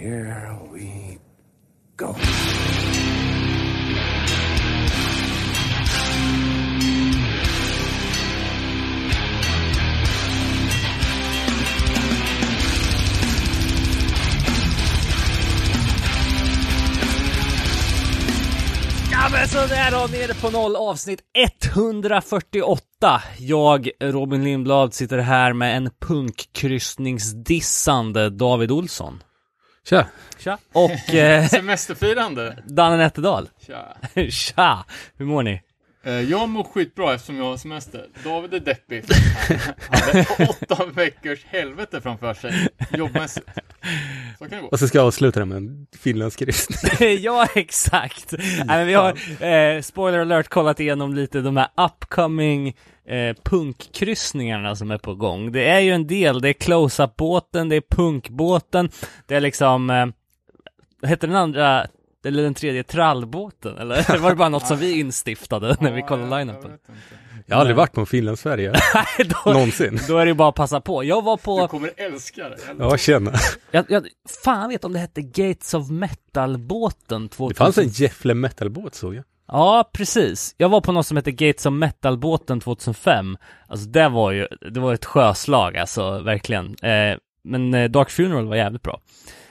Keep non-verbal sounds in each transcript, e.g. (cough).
here we go. Ja men sådär då, nere på noll avsnitt 148. Jag, Robin Lindblad, sitter här med en punkkryssningsdissande David Olsson. Tja! Tja! Och eh, (laughs) Semesterfirande. Danne Nätterdal. Tja. (laughs) Tja! Hur mår ni? Eh, Jag mår skitbra eftersom jag har semester. David är deppig. Han hade åtta veckors helvete framför sig. Jobbmässigt. Så kan det gå. Och så ska jag avsluta det med en finländsk (laughs) ja, exakt. Nej, men vi har, eh, spoiler alert, kollat igenom lite de här upcoming eh, punkkryssningarna som är på gång. Det är ju en del, det är close-up-båten, det är punkbåten, det är liksom, eh, heter den andra, eller den tredje trallbåten? Eller (laughs) var det bara något som vi (laughs) instiftade när vi kollade line-upen? jag har aldrig varit på en finlandsfärja. (laughs) Någonsin. då är det ju bara att passa på. Jag var Du på, kommer älska det. Ja, känna. jag, jag, fan vet om det hette Gates of Metal-båten 2000. Det fanns en Jeffle metal-båt såg jag. Ja, precis. Jag var på något som heter Gates of Metal-båten 2005. Alltså det var ju, det var ett sjöslag alltså, verkligen. Eh, men eh, Dark Funeral var jävligt bra.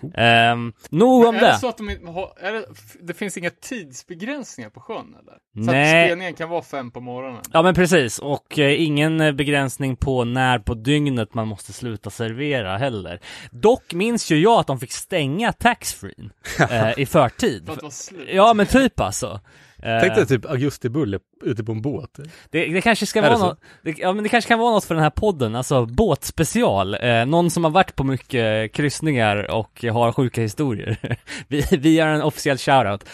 Eh, nog om är det det. så att de har, är det, det finns inga tidsbegränsningar på sjön eller? Så Nej. att spelningen kan vara fem på morgonen? Ja men precis, och eh, ingen eh, begränsning på när på dygnet man måste sluta servera heller. Dock minns ju jag att de fick stänga taxfree (laughs) eh, i förtid. För att vara slut? Ja men typ alltså. Eh, Tänk dig typ augustibulle ute på en båt. Det, det kanske ska vara något, det, ja men det kanske kan vara något för den här podden, alltså båtspecial. Eh, någon som har varit på mycket kryssningar och har sjuka historier. (laughs) vi, vi gör en officiell shoutout.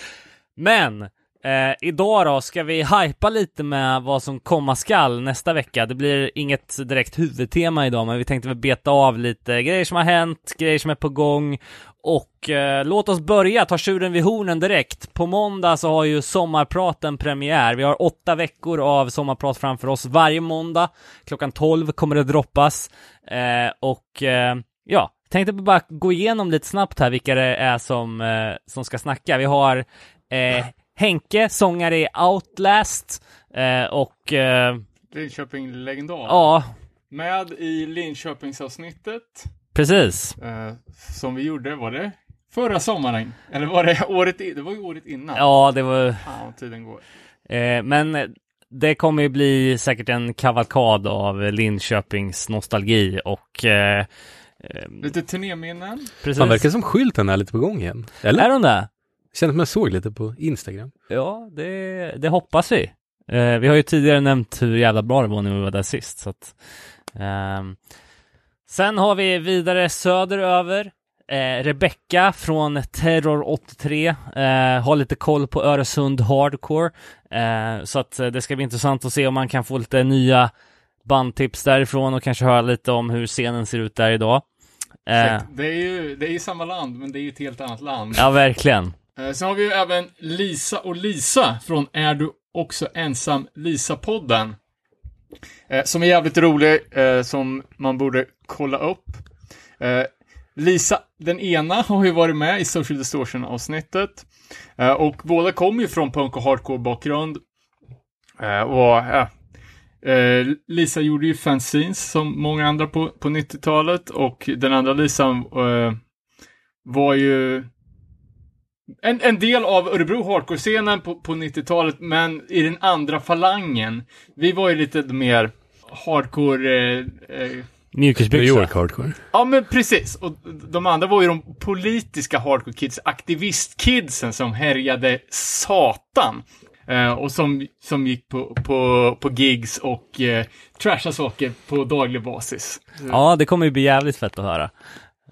Men, eh, idag då ska vi hypa lite med vad som komma skall nästa vecka. Det blir inget direkt huvudtema idag, men vi tänkte väl beta av lite grejer som har hänt, grejer som är på gång och eh, låt oss börja, ta tjuren vid hornen direkt. På måndag så har ju Sommarpraten premiär. Vi har åtta veckor av sommarprat framför oss varje måndag. Klockan 12 kommer det droppas. Eh, och eh, ja, tänkte bara gå igenom lite snabbt här vilka det är som, eh, som ska snacka. Vi har eh, Henke, sångare i Outlast. Eh, och eh, Linköping legendar. ja, Med i Linköpingsavsnittet. Precis. Eh, som vi gjorde, var det förra sommaren? Eller var det året i, Det var ju året innan. Ja, det var Fan tiden går. Eh, men det kommer ju bli säkert en kavalkad av Linköpings nostalgi och eh, eh, Lite turnéminnen. precis. Fan, verkar som skylten är lite på gång igen. Eller? Är de det? Känns som jag såg lite på Instagram. Ja, det, det hoppas vi. Eh, vi har ju tidigare nämnt hur jävla bra det var när vi var där sist. Så att, ehm. Sen har vi vidare söderöver. Eh, Rebecca från Terror 83 eh, har lite koll på Öresund Hardcore. Eh, så att eh, det ska bli intressant att se om man kan få lite nya bandtips därifrån och kanske höra lite om hur scenen ser ut där idag. Eh, Det är ju det är ju samma land, men det är ju ett helt annat land. ja, verkligen. Eh, Sen har vi ju även Lisa och Lisa från Är du också ensam Lisa-podden. Som är jävligt rolig, som man borde kolla upp. Eh, Lisa, den ena, har ju varit med i Social Distortion-avsnittet. Eh, och båda kommer ju från punk och hardcore-bakgrund. Eh, och eh, Lisa gjorde ju fanzines som många andra på, på 90-talet och den andra Lisa eh, var ju en, en del av Örebro hardcore-scenen på, på 90-talet, men i den andra falangen. Vi var ju lite mer hardcore... Eh, eh, New Mjukisbyxor. York Hardcore. ja, men precis. Och de andra var ju de politiska hardcore-kids, aktivistkidsen som härjade satan. Eh, och som, som gick på, på, på gigs och eh, trashade saker på daglig basis. Ja, det kommer ju bli jävligt fett att höra.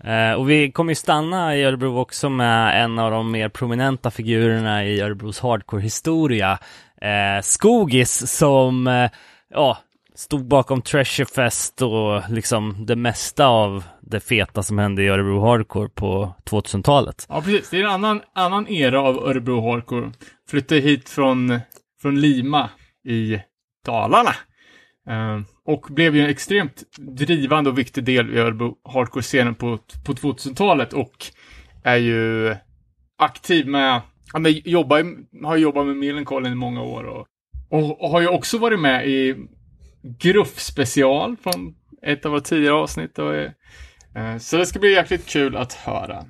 Eh, och vi kommer ju stanna i Örebro också med en av de mer prominenta figurerna i Örebros hardcore-historia. Eh, Skogis som, eh, ja, stod bakom Treasure Fest och liksom det mesta av det feta som hände i Örebro Hardcore på 2000-talet. Ja, precis. Det är en annan, annan era av Örebro Hardcore. Flyttade hit från, från Lima i Dalarna. Eh, och blev ju en extremt drivande och viktig del i Örebro Hardcore-scenen på, på 2000-talet och är ju aktiv med, ja men jobbar, har jobbat med Millencolin i många år och, och, och har ju också varit med i Gruff special från ett av våra tidigare avsnitt. Och, eh, så det ska bli jäkligt kul att höra.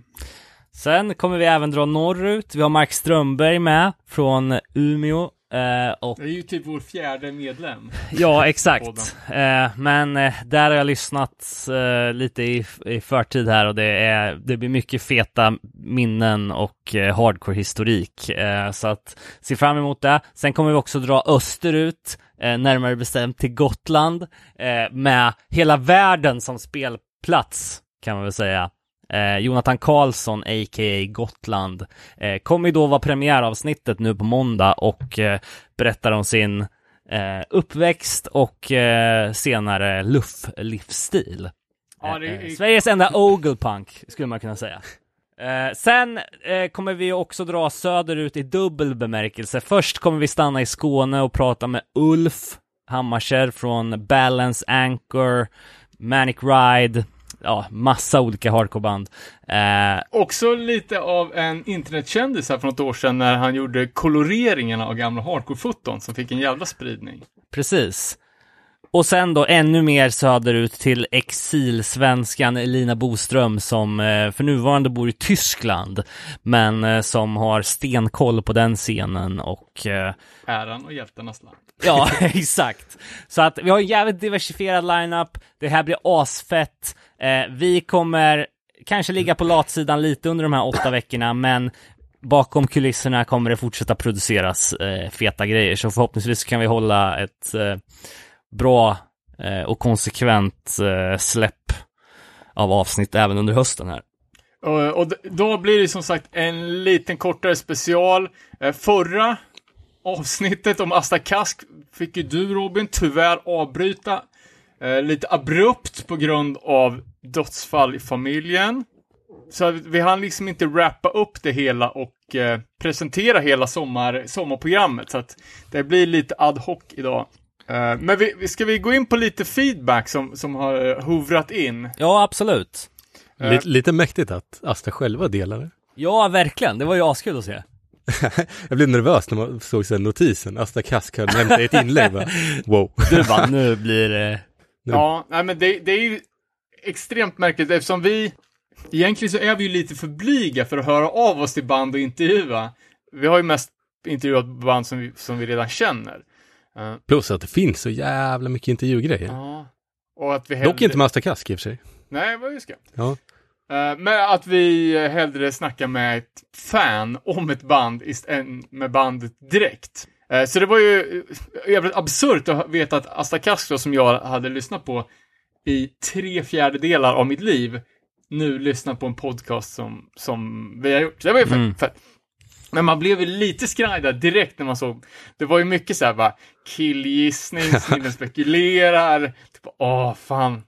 Sen kommer vi även dra norrut. Vi har Mark Strömberg med från Umeå. Eh, och Det är ju typ vår fjärde medlem. Ja, exakt. Eh, men eh, där har jag lyssnat eh, lite i, i förtid här och det, är, det blir mycket feta minnen och eh, hardcore-historik. Eh, så att se fram emot det. Sen kommer vi också dra österut, eh, närmare bestämt till Gotland, eh, med hela världen som spelplats, kan man väl säga. Eh, Jonathan Karlsson, a.k.a. Gotland, eh, kommer ju då vara premiäravsnittet nu på måndag och eh, berättar om sin eh, uppväxt och eh, senare luff-livsstil. Ja, det Eh, är, Sveriges enda ogelpunk, skulle man kunna säga. Eh, sen eh, kommer vi också dra söderut i dubbel bemärkelse. Först kommer vi stanna i Skåne och prata med Ulf Hammarskär från Balance Anchor, Manic Ride, ja, massa olika hardcoreband. Eh, Också lite av en internetkändis här för något år sedan när han gjorde koloreringarna av gamla hardcore-foton som fick en jävla spridning. Precis. Och sen då ännu mer söderut till exilsvenskan Elina Boström som eh, för nuvarande bor i Tyskland men eh, som har stenkoll på den scenen och eh, Äran och hjältarnas land. (laughs) ja, exakt. Så att vi har en jävligt diversifierad lineup. Det här blir asfett. Vi kommer kanske ligga på latsidan lite under de här åtta veckorna men bakom kulisserna kommer det fortsätta produceras eh, feta grejer så förhoppningsvis kan vi hålla ett eh, bra eh, och konsekvent eh, släpp av avsnitt även under hösten här. Eh, och, och då blir det som sagt en liten kortare special. Eh, förra avsnittet om Asta Kask fick ju du Robin tyvärr avbryta eh, lite abrupt på grund av dödsfall i familjen. Så vi hann liksom inte wrappa upp det hela och eh, presentera hela sommar, sommarprogrammet. Så att det blir lite ad hoc idag. Eh, men vi, vi- ska vi gå in på lite feedback som, som har eh, hovrat in? Ja, absolut. Eh. Lite, lite mäktigt att Asta själva delar det. (laughs) Ja, verkligen. Det var ju askul att se. Jag blev nervös när man såg sen notisen. Asta Kask hade nämnt ett inlägg. Bara, (laughs) wow. Du bara, nu blir det... Ja, nej men det, det är ju extremt märkligt eftersom vi Egentligen så är vi ju lite för blyga för att höra av oss till band och intervjua. Vi har ju mest intervjuat band som vi, som vi redan känner. Eh, Plus att det finns så jävla mycket intervjugrejer. Ja. Och att vi Dock inte med Asta Kask i och för sig. Nej, vad ska. Ja. Uh, men att vi eh, hellre snackar med ett fan om ett band än med bandet direkt. Eh, så det var ju eh, jävligt absurt att veta att Asta Kask som jag hade lyssnat på i tre fjärdedelar av mitt liv, nu lyssnar på en podcast som, som vi har gjort. Det var ju fett. Mm. fett. Men man blev ju lite skraj där direkt när man såg, det var ju mycket så här bara killgissning, (laughs) snillen spekulerar, typ åh fan.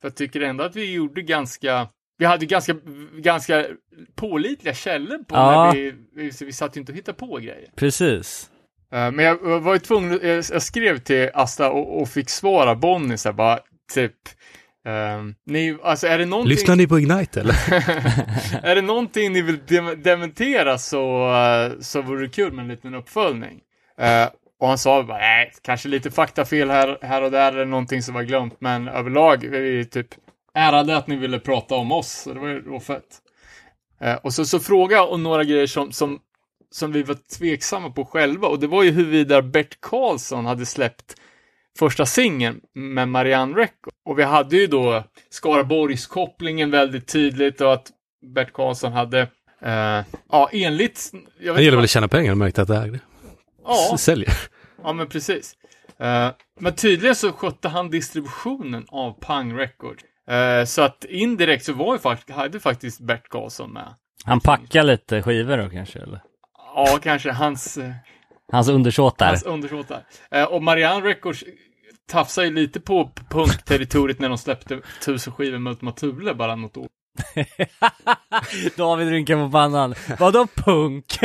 För jag tycker ändå att vi gjorde ganska, vi hade ganska, ganska pålitliga källor på Ja. när vi, vi, så vi satt ju inte och hittade på grejer. Precis. Eh, men jag, var ju tvungen, jag, jag skrev till Asta och, och fick svara Bonnie så här, bara typ, ehm, ni, alltså är det någonting... Lyssnar ni på Ignite eller? (laughs) är det någonting ni vill dem- dementera så, eh, så vore det kul med en liten uppföljning. Eh, och han sa bara, nej, kanske lite faktafel här, här och där eller någonting som var glömt, men överlag är vi typ ärade att ni ville prata om oss, så det var ju det var fett. Eh, och så, så frågade jag om några grejer som, som, som vi var tveksamma på själva, och det var ju huruvida Bert Karlsson hade släppt första singeln med Marianne Records. Och vi hade ju då Skaraborgskopplingen väldigt tydligt och att Bert Karlsson hade, eh, ja enligt, jag Det gäller väl att tjäna pengar och märkte att det ägde. Ja, Säljer. ja men precis. Eh, men tydligen så skötte han distributionen av Pang Records. Eh, så att indirekt så var ju fakt- hade faktiskt Bert Karlsson med. Han packar lite skivor då kanske, eller? Ja, kanske hans, eh, Hans undersåtar. hans undersåtar. Eh, och Marianne Records tafsade ju lite på punkterritoriet när de släppte tusen skivor med Ultima Thule bara något år. (laughs) David rynkar på pannan. Vadå punk?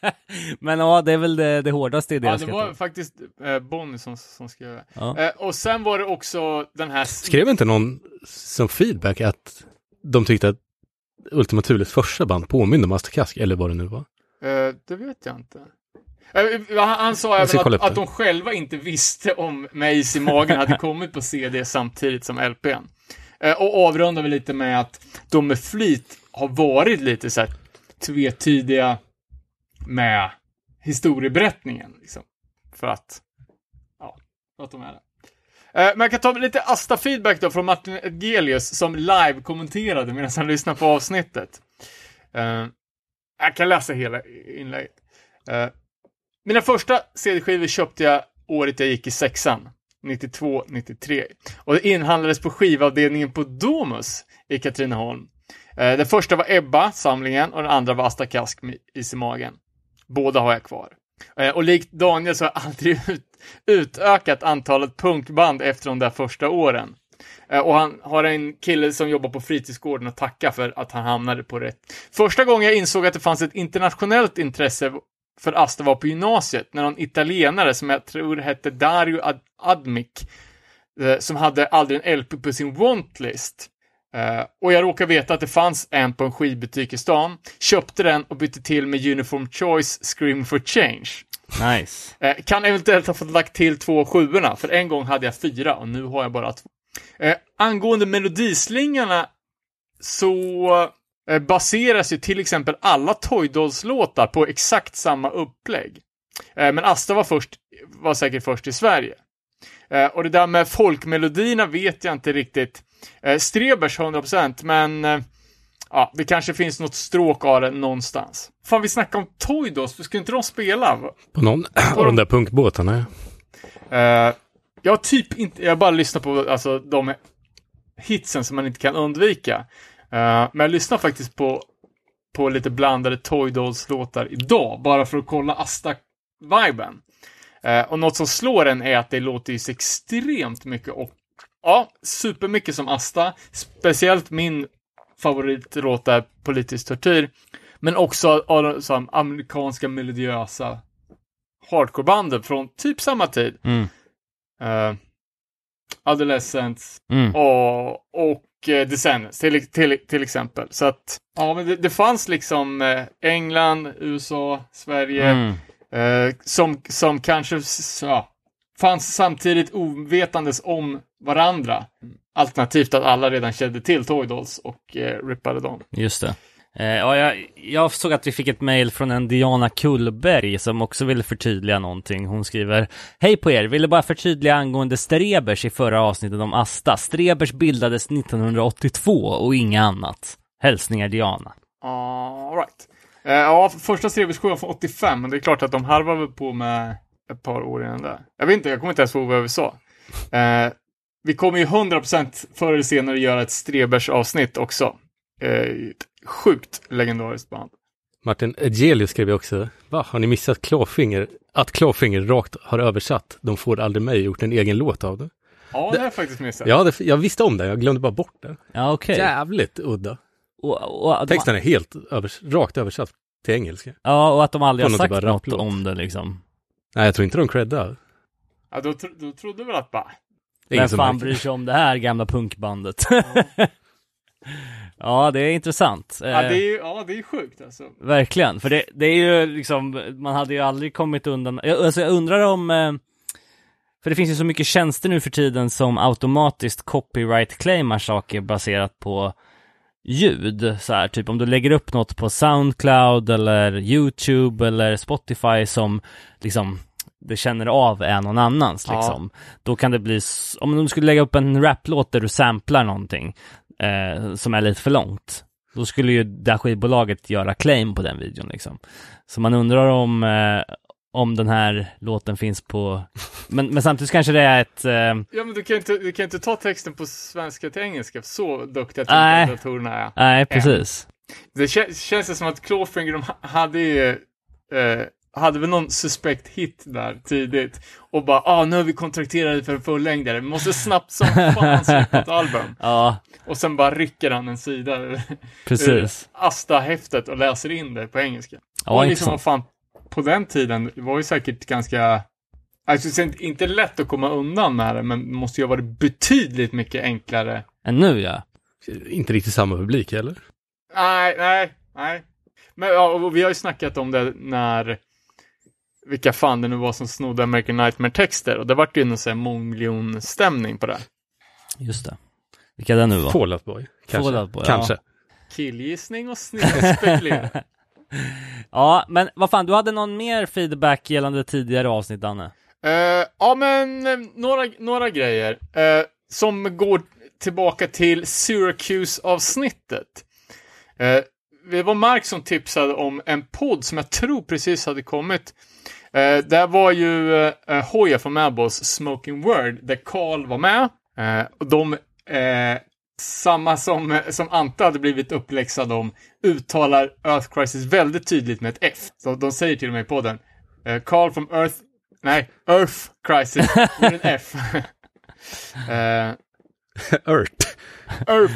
(laughs) Men ja, det är väl det, det hårdaste i Ja, deras det var faktiskt eh, Bonnie som, som skrev det. Ja. Eh, och sen var det också den här... Skrev inte någon som feedback att de tyckte att Ultima Thules första band påminner om Asta Kask, eller vad det nu var. Eh, det vet jag inte. Eh, han, sa även att, att de själva inte visste om Maze i magen hade (laughs) kommit på CD samtidigt som LPn. Eh, och avrundar vi lite med att de med flit har varit lite så här tvetydiga med historieberättningen. Liksom. För att, ja, för att de är det. Eh, Men jag kan ta lite Asta-feedback då från Martin Edgelius som live-kommenterade medan han lyssnade på avsnittet. Jag kan läsa hela inlägget. Mina första CD-skivor köpte jag året jag gick i sexan. 92-93. Och det inhandlades på skivavdelningen på Domus i Katrineholm. Eh, den första var Ebba, samlingen, och den andra var Asta Kask med Is i magen. Båda har jag kvar. Eh, och likt Daniel så har jag aldrig (laughs) ut, utökat antalet punkband efter de där första åren. Eh, och han har en kille som jobbar på fritidsgården att tacka för att han hamnade på rätt. Första gången jag insåg att det fanns ett internationellt intresse för Asta var på gymnasiet, när någon italienare som jag tror hette Dario Ad- Admik, eh, som hade aldrig en LP på sin wantlist. Eh, och jag råkar veta att det fanns en på en skivbutik i stan, köpte den och bytte till med Uniform Choice Scream for Change. Nice. Eh, kan eventuellt ha fått lagt till två sjuorna, för en gång hade jag fyra och nu har jag bara två. Angående melodislingarna så baseras ju till exempel alla Toy Dolls-låtar på exakt samma upplägg. Eh, men Asta var, först, var säkert först i Sverige. Eh, och det där med folkmelodierna vet jag inte riktigt. Eh, Strebers 100%, men eh, ja, det kanske finns något stråk av det någonstans. Fan, vi snackar om Toy Dolls, ska inte de spela? På någon (clears throat) av de där punkbåtarna. Uh, jag har typ inte, jag bara lyssnar på alltså, de hitsen som man inte kan undvika. Eh, men jag lyssnar faktiskt på, på lite blandade Toy Dolls-låtar idag, bara för att kolla Asta-viben. Eh, och något som slår en är att det låter ju extremt mycket och ja, supermycket som Asta. Speciellt min favoritlåt är Politisk tortyr. Men också av de amerikanska melodiösa hardcorebanden från typ samma tid. Mm. Uh, Adolescents Mm. och, och Descendants till, till, till exempel. Så att, ja men det, det fanns liksom eh, England, USA, Sverige Mm. eh, som, som kanske ja, fanns samtidigt ovetandes om varandra. Alternativt att alla redan kände till Toy Dolls och eh, rippade dem. Just det. Eh, ja, jag, jag såg att vi fick ett mejl från en Diana Kullberg som också ville förtydliga någonting. Hon skriver Hej på er, ville bara förtydliga angående Strebers i förra avsnittet om Asta. Strebers bildades 1982 och inga annat. Hälsningar Diana. All right. Eh, ja, första Strebers från 85, men det är klart att de harvar väl på med ett par år innan det. Jag vet inte, jag kommer inte ens ihåg vad vi sa. Eh, vi kommer ju 100% förr eller senare göra ett Strebers avsnitt också. Eh, sjukt legendariskt band. Martin Egelius skrev ju också, va, har ni missat Clawfinger? Att Clawfinger rakt har översatt, de får aldrig mig, gjort en egen låt av det. Ja, det har jag faktiskt missat. Ja, det, jag visste om det, jag glömde bara bort det. Ja, okej. Jävligt udda. Och, och, de, Texten är helt övers, rakt översatt till engelska. ja, och att de aldrig har sagt bara något om det liksom. Nej, jag tror inte de creddar. Ja, då, tro- då trodde väl att bara, Vem fan märker. bryr sig om det här gamla punkbandet? ja, (laughs) det är intressant. ja, Eh, det är ju ja, det är sjukt alltså. Verkligen, för det, det är ju liksom, man hade ju aldrig kommit undan, jag, alltså jag undrar om, eh, för det finns ju så mycket tjänster nu för tiden som automatiskt copyright-claimar saker baserat på ljud, så här, typ om du lägger upp något på Soundcloud eller YouTube eller Spotify som liksom det känner av är någon annans Ja. liksom. Då kan det bli, om du skulle lägga upp en raplåt där du samplar någonting eh, som är lite för långt, då skulle ju det här skivbolaget göra claim på den videon liksom. Så man undrar om, eh, om den här låten finns på, men, men samtidigt kanske det är ett, eh, Ja, men du kan inte, du kan inte ta texten på svenska till engelska, så duktiga Nej. tror datorerna är. nej precis. Det kä- känns det som att Clawfinger, de ha- hade ju, eh, hade väl någon suspekt hit där tidigt. Och bara, ah, nu är vi kontrakterade för en fullängdare, vi måste snabbt som fan släppa ett album. (laughs) Ja, Och sen bara rycker han en sida ur, ur precis. Asta-häftet och läser in det på engelska. Ja, och liksom, vad fan, på den tiden, var ju säkert ganska, alltså det är inte- lätt att komma undan med det, men det måste ju ha varit betydligt mycket enklare. Än nu ja. Inte riktigt samma publik, eller? Nej, nej, nej. Men ja, och vi har ju snackat om det när vilka fan det nu var som snodde American Nightmare-texter och det vart ju en sån här mångmiljonstämning på det. Just det. Vilka det nu var? Fall Out Boy. Kanske. Fall Out Boy, kanske. Killgissning och snygga spekulera. (laughs) Ja, men vad fan, du hade någon mer feedback gällande tidigare avsnitt, Danne? Eh, ja, men eh, några, några grejer eh, som går tillbaka till Syracuse-avsnittet. Eh, det var Mark som tipsade om en podd som jag tror precis hade kommit. Eh, där var ju eh, Hoya från Madballs Smoking Word, där Carl var med. Eh, och de, eh, samma som, som Ante hade blivit uppläxad om, uttalar Earth Crisis väldigt tydligt med ett F. Så de säger till och med i podden, eh, Carl from Earth, nej, Earth Crisis med en F. (laughs) eh, Earth. Earth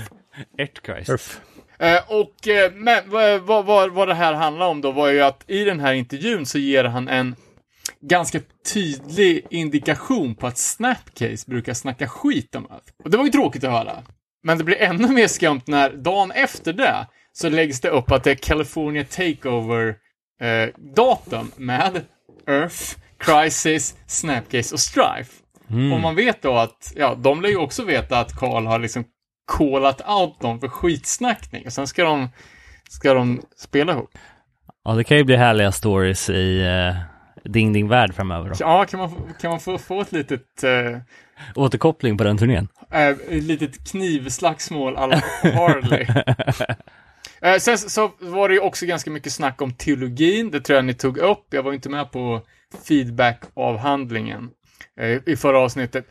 Ert Christ. Earth. Eh, och eh, men vad, vad, vad, vad det här handlar om då var ju att i den här intervjun så ger han en ganska tydlig indikation på att Snapcase brukar snacka skit om Earth. Och det var ju tråkigt att höra. Men det blir ännu mer skumt när dagen efter det så läggs det upp att det är California Takeover eh, datum med Earth, Crisis, Snapcase och Strife. Och man vet då att, ja, de lär ju också veta att Carl har liksom callat out dem för skitsnackning och sen ska de, ska de spela ihop. Ja, det kan ju bli härliga stories i uh, Ding Ding Värld framöver då. Ja, kan man, kan man få, få ett litet, eh, Återkoppling på den turnén. eh, ett litet knivslagsmål alla Harley? (laughs) eh, sen så var det ju också ganska mycket snack om teologin, det tror jag ni tog upp. Jag var inte med på feedback-avhandlingen eh, i förra avsnittet.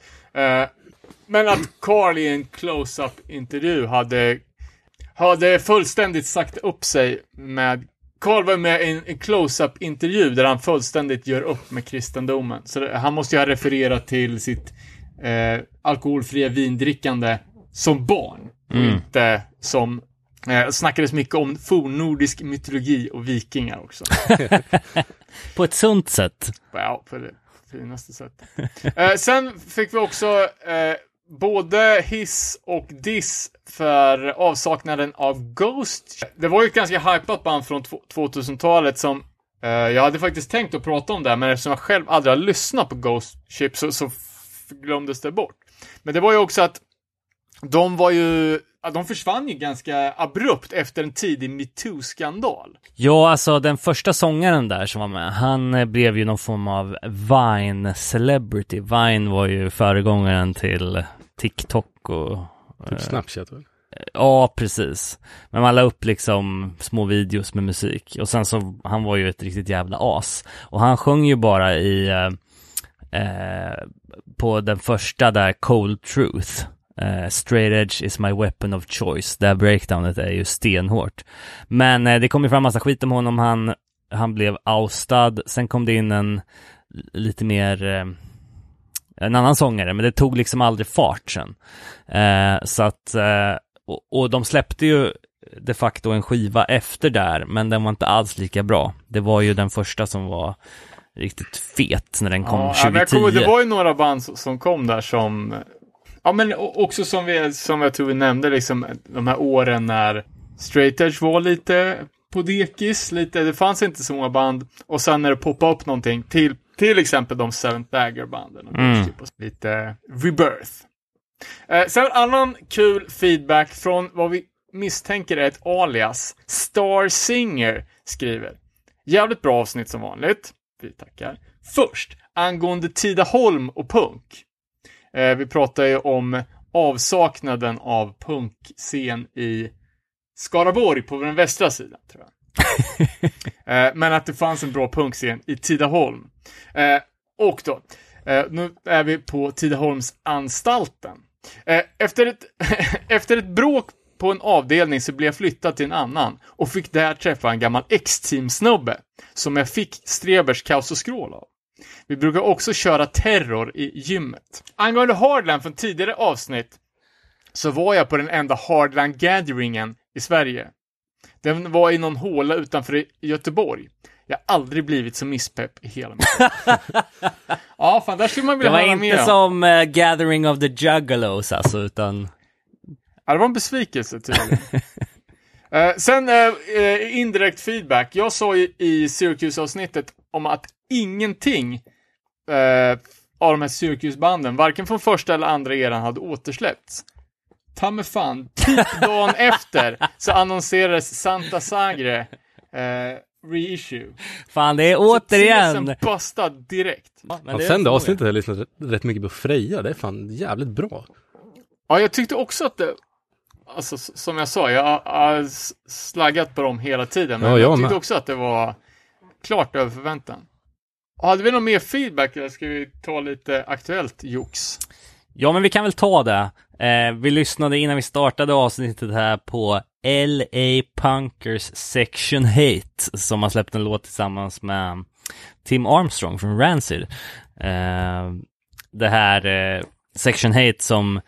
Men att Carl i en close-up intervju hade, hade fullständigt sagt upp sig med Carl var med i en, close-up intervju där han fullständigt gör upp med kristendomen. Så det, han måste ju ha refererat till sitt eh, alkoholfria vindrickande som barn. Och inte som Eh, snackades mycket om fornnordisk mytologi och vikingar också. (laughs) På ett sunt sätt. Ja, på finaste sätt. Eh, sen fick vi också eh, både hiss och diss för avsaknaden av Ghost. Det var ju ett ganska hypat band från 2000-talet som eh, jag hade faktiskt tänkt att prata om det, men eftersom jag själv aldrig har lyssnat på Ghost Ship så, så glömdes det bort. Men det var ju också att de var ju, de försvann ju ganska abrupt efter en tidig metoo-skandal. Ja, alltså den första sångaren där som var med, han eh, blev ju någon form av Vine celebrity. Vine var ju föregångaren till TikTok och Typ Snapchat väl? Ja, precis. Men man la upp liksom små videos med musik och sen så, han var ju ett riktigt jävla as. Och han sjöng ju bara i, eh, eh, på den första där, Cold Truth. Eh, straight edge is my weapon of choice. Det här breakdownet är ju stenhårt. Men eh, det kom ju fram massa skit om honom. Han, han blev oustad. Sen kom det in en lite mer eh, en annan sångare, men det tog liksom aldrig fart sen. Så att, och, och de släppte ju de facto en skiva efter där, men den var inte alls lika bra. Det var ju den första som var riktigt fet när den kom Ja, 2010. men jag kommer, det var ju några band som kom där som, ja men också som vi, som jag tror vi nämnde, liksom de här åren när Straight Edge var lite på dekis, lite, det fanns inte så många band, och sen när det poppade upp någonting, till, till exempel de Seventh Dagger-banden, Mm. typ, och lite rebirth. Eh, sen en annan kul feedback från vad vi misstänker är ett alias. Star Singer skriver. Jävligt bra avsnitt som vanligt. Vi tackar. Först, angående Tidaholm och punk. Eh, vi pratar ju om avsaknaden av punkscen i Skaraborg på den västra sidan, tror jag. (laughs) eh, men att det fanns en bra punkscen i Tidaholm. Eh, och då, nu är vi på Tidaholmsanstalten. Efter, ett, (laughs) efter ett bråk på en avdelning så blev jag flyttad till en annan och fick där träffa en gammal X-team-snubbe som jag fick Strebers kaos och skrål av. Vi brukar också köra terror i gymmet. Angående Hardland från tidigare avsnitt så var jag på den enda Hardland-gatheringen i Sverige. Den var i någon håla utanför Göteborg. Jag har aldrig blivit så misspepp i hela mitt liv. (laughs) Ja, fan, där skulle man Det vilja var höra inte mer om. som eh, Gathering of the Juggalos alltså, utan Ja, det var en besvikelse tydligen. (laughs) Eh, sen eh, indirekt feedback. Jag sa ju i Syracuse-avsnittet om att ingenting eh, av de här Syracuse-banden, varken från första eller andra eran, hade återsläppts. Ta mig fan, typ dagen (laughs) efter så annonserades Santa Sagre eh, reissue. Fan, det är återigen... Tesen bustad direkt. Ja, men Ja, sen det avsnittet har jag lyssnat rätt- mycket på Freja. Det är fan jävligt bra. Ja, jag tyckte också att det, alltså som jag sa, jag har- slaggat på dem hela tiden, men Ja, jag, jag tyckte med. också att det var klart över förväntan. Hade vi någon mer feedback eller ska vi ta lite aktuellt jox? Ja, men vi kan väl ta det. Eh, vi lyssnade innan vi startade avsnittet här på LA Punkers Section Hate som har släppt en låt tillsammans med Tim Armstrong från Rancid. Eh, det här eh, Section Hate som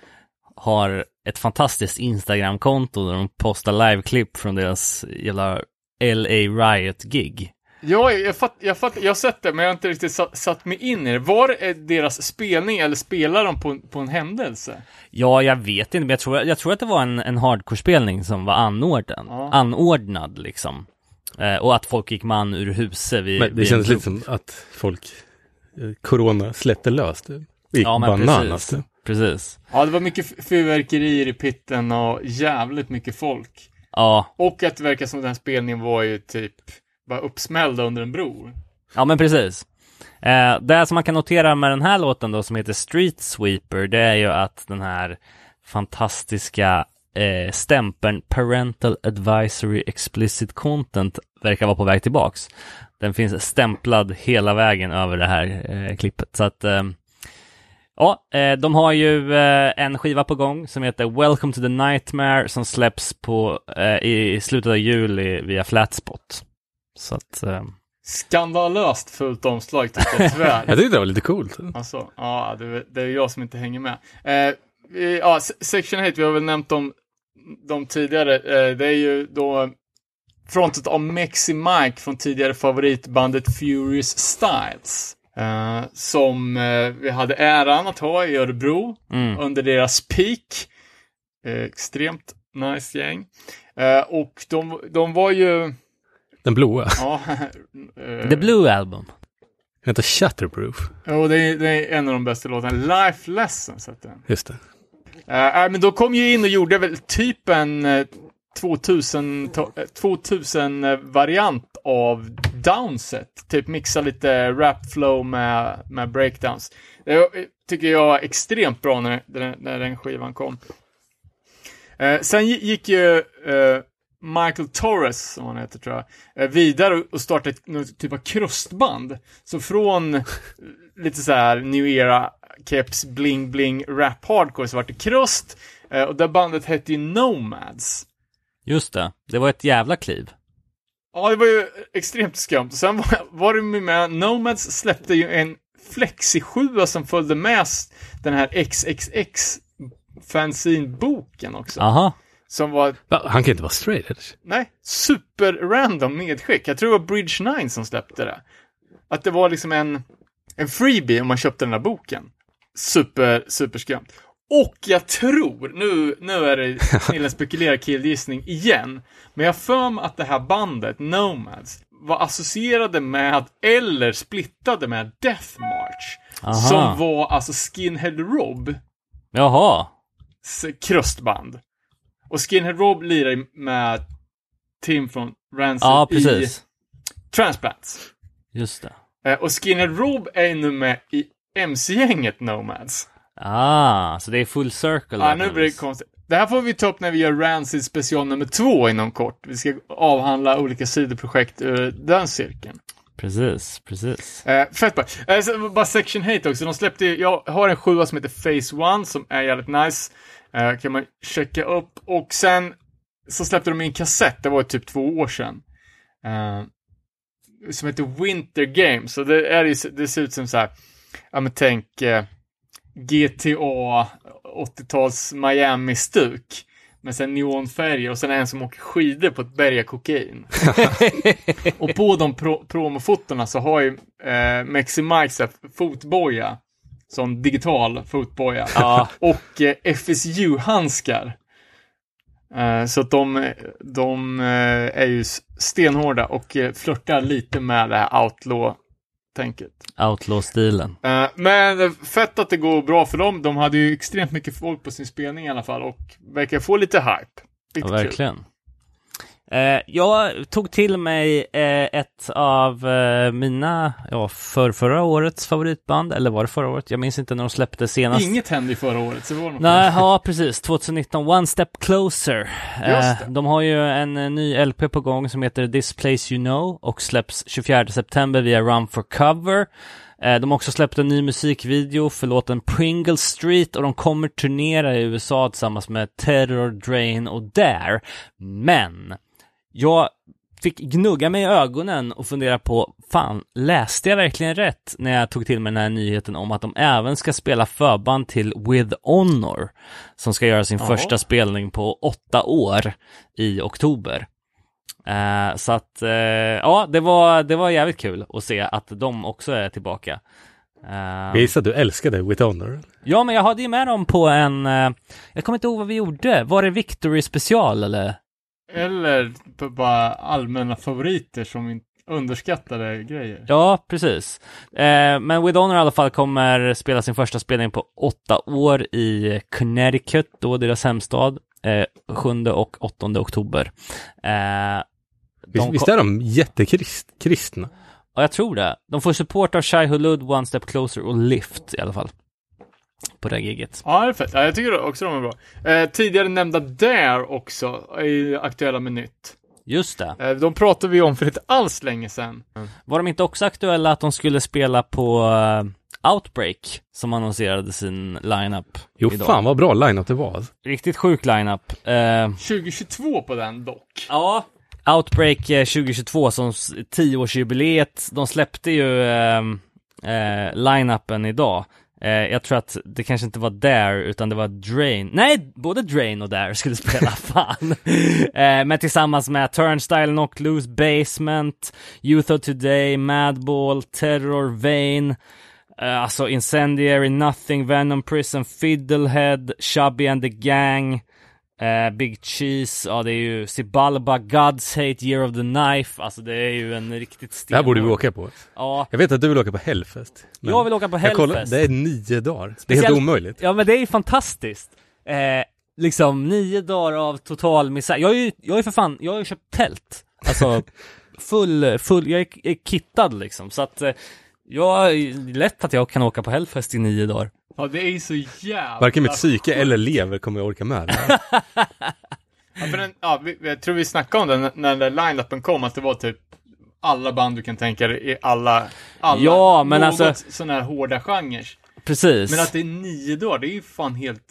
har ett fantastiskt Instagram-konto där de postar liveklipp från deras jävla LA Riot-gig. Ja, jag, fatt, jag, fatt, jag har sett det, men jag har inte riktigt satt, satt mig in i det. Var det deras spelning eller spelar de på, på en händelse? Ja, jag vet inte, men jag tror, jag tror att det var en, en hardcore-spelning som var anordnad, Ja. anordnad liksom. Eh, och att folk gick man ur huset vid... Men det vid känns en lite som att folk, eh, corona släppte lös det. Och gick Ja, men bananas. precis. Precis. Ja, det var mycket fyrverkerier i pitten och jävligt mycket folk. Ja, Och att det verkar som den här spelningen var ju typ bara uppsmällda under en bro. ja men precis. Eh, det som man kan notera med den här låten då som heter Street Sweeper, det är ju att den här fantastiska eh, stämpeln Parental Advisory Explicit Content verkar vara på väg tillbaks. Den finns stämplad hela vägen över det här eh, klippet. Så att eh, Ja, eh, de har ju eh, en skiva på gång som heter Welcome to the Nightmare som släpps på, eh, i slutet av juli via Flatspot. Så att, eh, Skandalöst fullt omslag tycker jag tyvärr. (laughs) Jag tyckte det var lite coolt. Alltså, ja, det, det är jag som inte hänger med. Eh, vi, ja, Se- Section 8, vi har väl nämnt dem, dem tidigare. Eh, det är ju då frontet av Mexi Mike från tidigare favoritbandet Furious Styles. Eh, som eh, vi hade äran att ha i Örebro mm. under deras peak. Eh, extremt nice gäng. Eh, och de, de var ju... Den blåa. Ja, eh, The Blue Album. Den heter Shatterproof. Jo, det är, det är en av de bästa låtarna. Life Lessons heter den. Just det. Uh, men då kom ju in och gjorde väl typ en eh, 2000, to- eh, 2000 eh, variant av Downset. Typ mixa lite rap flow med, med breakdowns. Det eh, tycker jag var extremt bra när, när, när den skivan kom. Eh, sen gi- gick ju eh, Michael Torres, som han heter tror jag, vidare och startade ett någon typ av krustband. Så från eh, lite så här new era keps bling bling rap hardcore så vart det krust. Eh, och det bandet hette ju Nomads. Just det, det var ett jävla kliv. Ja, det var ju extremt skumt. Sen var, var det med, med Nomads släppte ju en Flexi 7 som följde med den här XXX fanzine-boken också. Aha. Som var, Va? Han kan inte vara straight edge. nej, super random medskick. Jag tror det var Bridge 9 som släppte det. Att det var liksom en, en freebie om man köpte den här boken. Super, super skumt. Och jag tror, nu, nu är det (laughs) en spekulerad killgissning igen, men jag för mig att det här bandet, Nomads, var associerade med, eller splittade med Death March. Aha. Som var alltså Skinhead Rob Jaha. krustband. Och Skinhead Rob lirar med Tim från Rancid Ja, i precis. Transplants. Just det. Eh, och Skinhead Rob är nu med i MC-gänget Nomads. Ah, så det är full circle. Ja, nu blir det konstigt. Det här får vi ta upp när vi gör Rancid special nummer två inom kort. Vi ska avhandla olika sidoprojekt ur den cirkeln. Precis, precis. Eh, fett bra. Eh, bara Section Hate också. De släppte, jag har en sjua som heter Phase One som är jävligt nice. Eh, kan man checka upp. Och sen så släppte de en kassett, det var typ två år sedan. Eh, som heter Winter Games. Så det, är, det ser ut som så här, ja men tänk eh, GTA 80-tals Miami-stuk. Med sen neonfärger och sen en som åker skidor på ett berg av kokain. (laughs) och på de pro promofotona så har ju eh, Mexi Mike fotboja. Sån digital fotboja. Ja. (laughs) och eh, FSU-handskar. Eh, så att de, de eh, är ju stenhårda och eh, flörtar lite med det här outlaw-tänket. Outlaw-stilen. Eh, men fett att det går bra för dem. De hade ju extremt mycket folk på sin spelning i alla fall och verkar få lite hype. Ja, Riktigt kul. Eh, jag tog till mig eh, ett av eh, mina, ja, för förra årets favoritband, eller var det förra året? Jag minns inte när de släppte senast. Inget hände i förra året, så det var något Nej, ja precis. 2019, One Step Closer. Det. De har ju en ny LP på gång som heter This Place You Know och släpps 24 september via Run for Cover. De har också släppt en ny musikvideo för låten Pringle Street och de kommer turnera i USA tillsammans med Terror, Drain och Dare. Men jag fick gnugga mig i ögonen och fundera på, fan, läste jag verkligen rätt när jag tog till mig den här nyheten om att de även ska spela förband till With Honor, som ska göra sin Ja. första spelning på åtta år i oktober. Eh, så att, eh, ja, det var, det var jävligt kul att se att de också är tillbaka. Eh, Jag gissar att du älskade With Honor. ja, men jag hade ju med dem på en, eh, jag kommer inte ihåg vad vi gjorde, var det Victory special eller? Eller på bara allmänna favoriter som underskattade grejer. Ja, precis. Eh, men With Honor i alla fall kommer spela sin första spelning på åtta år i Connecticut, då deras hemstad, eh, 7 och 8 oktober. Eh, Visst, de visst är de jättekristna? Ja, jag tror det. De får support av Shai Hulud, One Step Closer och Lift i alla fall. På det här giget. Ja, det är fett. Ja, jag tycker också de är bra. Eh, tidigare nämnda Dare också är aktuella med nytt. Just det. Eh, de pratade vi om för inte alls länge sedan. Var de inte också aktuella att de skulle spela på eh, Outbreak, som annonserade sin lineup Jo, idag? fan vad bra line-up det var. Riktigt sjuk lineup. Eh, 2022 på den dock. Ja. Outbreak eh, 2022 som s- 10-årsjubileet, de släppte ju eh, eh, line-upen idag. Eh, jag tror att det kanske inte var Dare, utan det var Drain. Nej, både Drain och Dare skulle (laughs) spela, fan. eh, men tillsammans med Turnstile, Knock Loose, Basement, Youth of Today, Madball, Terror, Vain, eh, alltså Incendiary, Nothing, Venom Prison, Fiddlehead, Chubby and the Gang, Eh, Big Cheese, ja det är ju Sibalba, God's Hate, Year of the Knife, alltså det är ju en riktigt Det sten. här borde vi åka på. Ja, Jag vet att du vill åka på Hellfest. jag vill åka på jag kollar- Hellfest. Det är nio dagar. Det är Speciellt- helt omöjligt. Ja men det är ju fantastiskt. Eh, liksom nio dagar av total misär. Jag är ju, jag är för fan, jag har ju köpt tält. Alltså, (laughs) full, full, jag är, är kittad liksom. Så att, eh, jag, lätt att jag kan åka på Hellfest i nio dagar. Ja, det är ju så jävla... Varken mitt psyke eller lever kommer jag orka med. (laughs) Ja, för den, ja, vi, jag tror vi snackade om det när, när den line-upen kom, att det var typ alla band du kan tänka dig i alla, alla Ja, men något alltså- sådana här hårda genrer. Precis. Men att det är nio dagar, det är ju fan helt...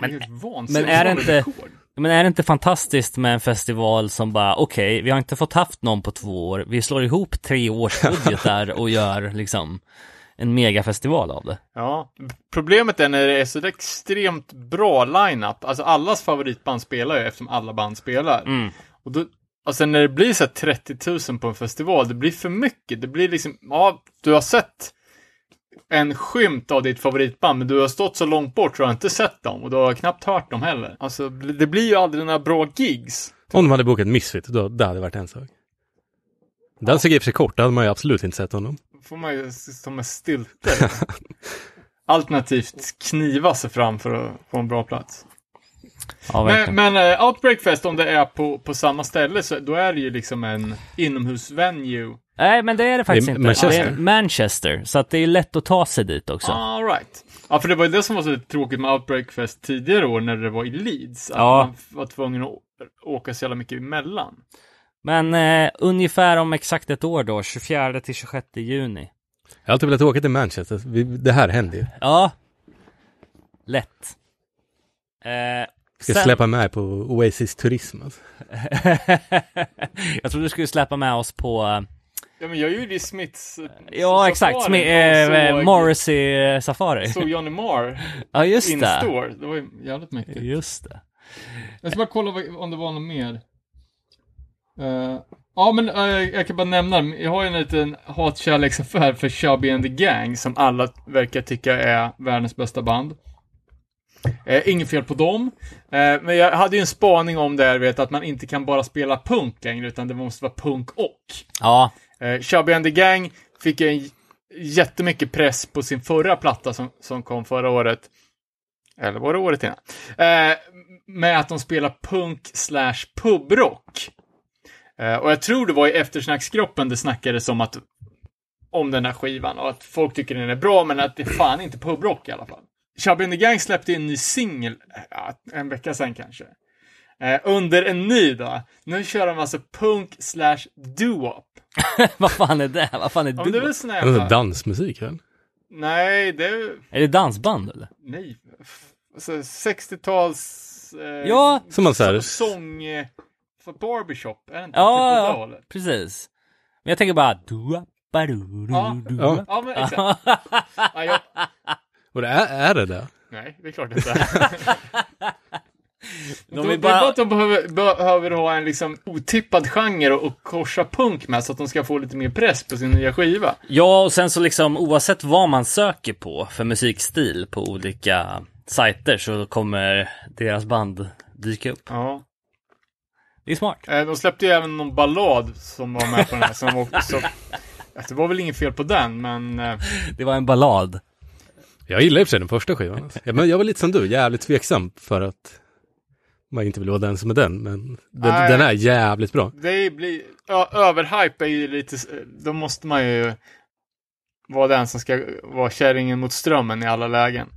Men, helt vansinnigt. men är det inte- rekord. Men är det inte fantastiskt med en festival som bara, okej, vi har inte fått haft någon på två år, vi slår ihop tre års budgetar (laughs) och gör liksom en megafestival av det. Ja, problemet är när det är så extremt bra line-up. Alltså allas favoritband spelar ju eftersom alla band spelar. Mm. Och då, och sen när det blir så här 30 000 på en festival, det blir för mycket. Det blir liksom, ja, du har sett en skymt av ditt favoritband, men du har stått så långt bort så du har inte sett dem och du har knappt hört dem heller. Alltså, det blir ju aldrig några bra gigs. Om de hade bokat Misfit, då det hade varit en sak. Den såg i och för sig kort, då hade man ju absolut inte sett honom. Får man ju stå med stilter. (laughs) Alternativt kniva sig fram för att få en bra plats. Ja. Men, men uh, Outbreak Fest, om det är på, på samma ställe, så då är det ju liksom en inomhusvenue. Nej, men det är det faktiskt Det är inte. Manchester. Det är Manchester, så att det är lätt att ta sig dit också. All right. Ja, för det var ju det som var så tråkigt med Outbreak Fest tidigare år när det var i Leeds. Att Ja. man var tvungen att åka så jävla mycket emellan. Men eh, ungefär om exakt ett år då, 24 till 26 juni. Jag har alltid velat åka till Manchester. Vi, det här händer ju. Ja. Lätt. Eh, Ska sen- släppa med på Oasis Turism. Alltså. (laughs) jag trodde du skulle släppa med oss på eh, Ja, men jag gjorde ju Smiths... eh, Ja, exakt. Smi- såg- Morrissey Safari. Såg Johnny Marr (laughs) Ja, just in det. store. Det var ju jävligt mycket. Just det. Jag ska bara kolla om det var något mer. Eh, ja, men eh, jag kan bara nämna, jag har ju en liten hatkärleksaffär för Chubby and the Gang som alla verkar tycka är världens bästa band. Eh, inget fel på dem. Eh, men jag hade ju en spaning om det här, vet, att man inte kan bara spela punk längre, utan det måste vara punk och. Ja, Eh, Chubby and the Gang fick ju en jättemycket press på sin förra platta som, som kom förra året. Eller var det året innan? Eh, med att de spelar punk slash pubrock. Eh, och jag tror det var i eftersnacksgruppen det snackades om att om den här skivan och att folk tycker den är bra men att det är fan inte pubrock i alla fall. Chubby and the Gang släppte en ny singel, ja, en vecka sedan kanske. Eh, under en ny då. Nu kör de alltså punk slash doo-wop. (laughs) vad fan är det? Vad fan är men det är sån här dansmusik väl? Nej, det är... Är det dansband eller? Nej. Alltså 60-tals... Eh, Ja, Som man så- Sång... För barbershop, är det inte? Ja, Typ ja. hållet. precis. Men jag tänker bara... du ba du Ja. Ja. Ja, men exakt. (laughs) ja, jag... och det är, är det det? Nej, det är klart det inte. (laughs) De är det är bara- bara att de behöver, behöver ha en liksom otippad genre och, och korsa punk med så att de ska få lite mer press på sin nya skiva. Ja, och sen så liksom oavsett vad man söker på för musikstil på olika sajter så kommer deras band dyka upp. Ja. Det är smart. Eh, De släppte ju även någon ballad som var med på den här. Som också, det var väl inget fel på den, men... eh, Det var en ballad. Jag gillar i och för sig den första skivan. Ja, men jag var lite som du, jävligt tveksam för att man inte vill vara den som är den. Men den, Nej. den är jävligt bra. Det blir, ja, överhype är ju lite, då måste man ju vara den som ska vara kärringen mot strömmen i alla lägen.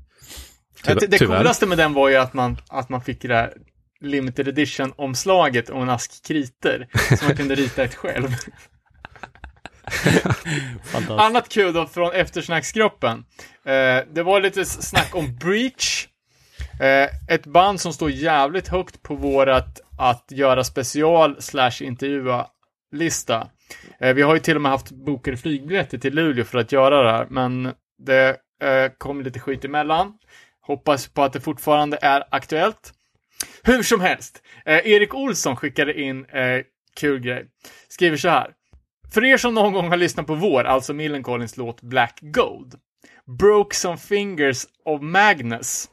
Tyvärr- det det coolaste med den var ju att man, att man fick det där limited edition-omslaget och en ask kriter. Så man kunde rita ett själv. Annat kul då från eftersnacksgruppen. Eh, det var lite snack om Breach. Eh, ett band som står jävligt högt på vårat att göra special slash intervjua lista. Eh, vi har ju till och med haft bokade flygbiljetter till Luleå för att göra det här, men det eh, kom lite skit emellan. Hoppas på att det fortfarande är aktuellt. Hur som helst, eh, Erik Olsson skickade in eh, kul grej. Skriver så här. För er som någon gång har lyssnat på vår, alltså Millencolins låt Black Gold. Broke some fingers of Magnus.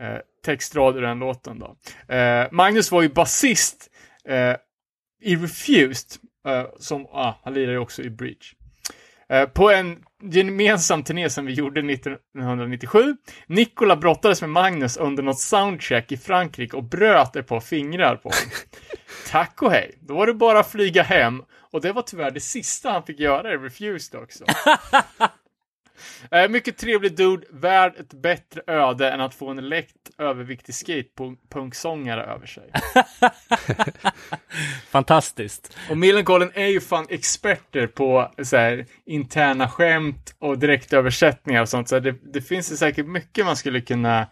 Eh, textrad ur den låten då. Eh, Magnus var ju basist eh, i Refused, eh, som, ah, han lirar ju också i Breach. Eh, på en gemensam turné som vi gjorde 1997. Nikola brottades med Magnus under något soundcheck i Frankrike och bröt ett par fingrar på honom. (laughs) Tack och hej. Då var det bara att flyga hem. Och det var tyvärr det sista han fick göra i Refused också. (laughs) Eh, mycket trevlig dude, värd ett bättre öde än att få en lätt överviktig skatepunksångare över sig. (laughs) Fantastiskt. Och Millencolin är ju fan experter på så här, interna skämt och direktöversättningar och sånt. Så det, det finns säkert mycket man skulle kunna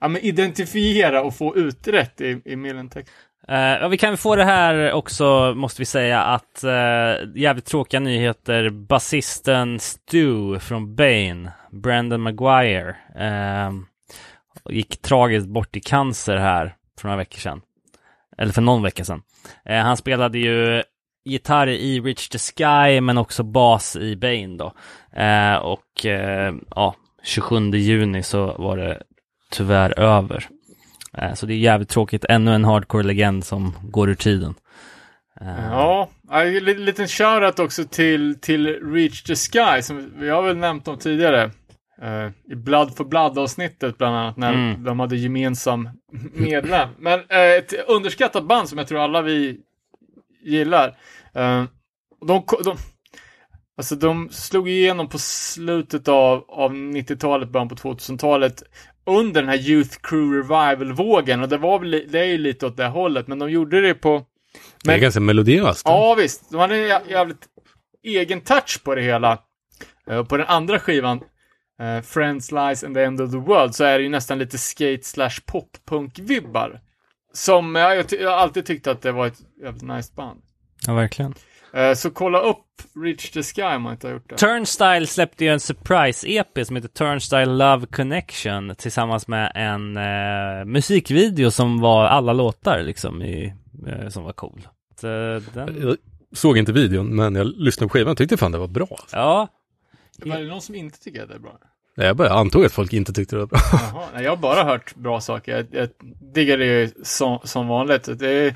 ja, men identifiera och få utrett i, i Millentext. Uh, ja, vi kan få det här också, måste vi säga, att uh, jävligt tråkiga nyheter. Basisten Stu från Bane, Brandon Maguire, uh, gick tragiskt bort i cancer här för några veckor sedan. Eller för någon vecka sedan. Uh, han spelade ju gitarr i Reach the Sky, men också bas i Bane då. Och ja, 27 juni så var det tyvärr över. Eh, Så det är jävligt tråkigt. Ännu en hardcore-legend som går ur tiden. Eh, Ja, en li- liten shoutout också till, till Reach the Sky som vi har väl nämnt om tidigare. Eh, I Blood for Blood-avsnittet bland annat när Mm. de hade gemensam medlem. Men ett underskattat band som jag tror alla vi gillar. De, de, alltså de slog igenom på slutet av, av 90-talet, början på 2000-talet under den här Youth Crew Revival-vågen och det var väl, det är ju lite åt det hållet, men de gjorde det på Det är Men- ganska melodiöst. Ja, visst. De hade en jä- jävligt egen touch på det hela. Eh, På den andra skivan, eh, Friends, Lies and the End of the World, så är det ju nästan lite skate slash pop-punk-vibbar. Som, ja, jag, jag har alltid tyckt att det var ett jävligt nice band. ja, verkligen. Eh, Så kolla upp Reach the Sky om man inte har gjort det. Turnstile släppte ju en surprise-EP som heter Turnstile Love Connection tillsammans med en eh, musikvideo som var alla låtar liksom i, eh, som var cool. Så, den, Jag såg inte videon, men jag lyssnade på skivan och tyckte fan det var bra. ja, Men är det någon som inte tycker att det är bra? Nej, Jag bara antog att folk inte tyckte det var bra. Jaha, nej, jag har bara hört bra saker. Jag, jag diggar det ju som, som vanligt. Det är,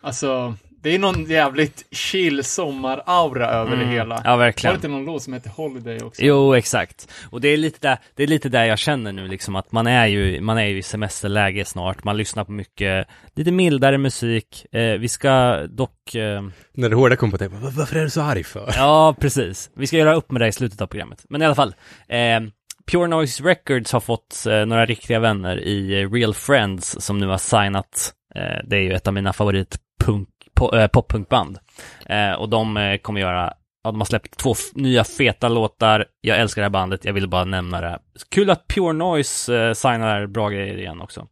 alltså, det är någon jävligt chill sommar-aura över det hela. Mm. Ja, Var verkligen. det inte någon låt som heter Holiday också? Jo, exakt. Och det är lite där, det är lite där jag känner nu liksom att man är ju, man är ju i semesterläge snart. Man lyssnar på mycket, lite mildare musik. Eh, vi ska dock, eh, När det hårda kom på tänka, varför är du så arg för? ja precis. Vi ska göra upp med det i slutet av programmet. Men i alla fall, eh, Pure Noise Records har fått eh, några riktiga vänner i Real Friends som nu har signat. Eh, det är ju ett av mina favorit punk, po, eh, poppunkband. Eh, och de eh, kommer göra, ja de har släppt två nya feta låtar. Jag älskar det här bandet, jag ville bara nämna det. Kul att Pure Noise eh, signar bra grejer igen också.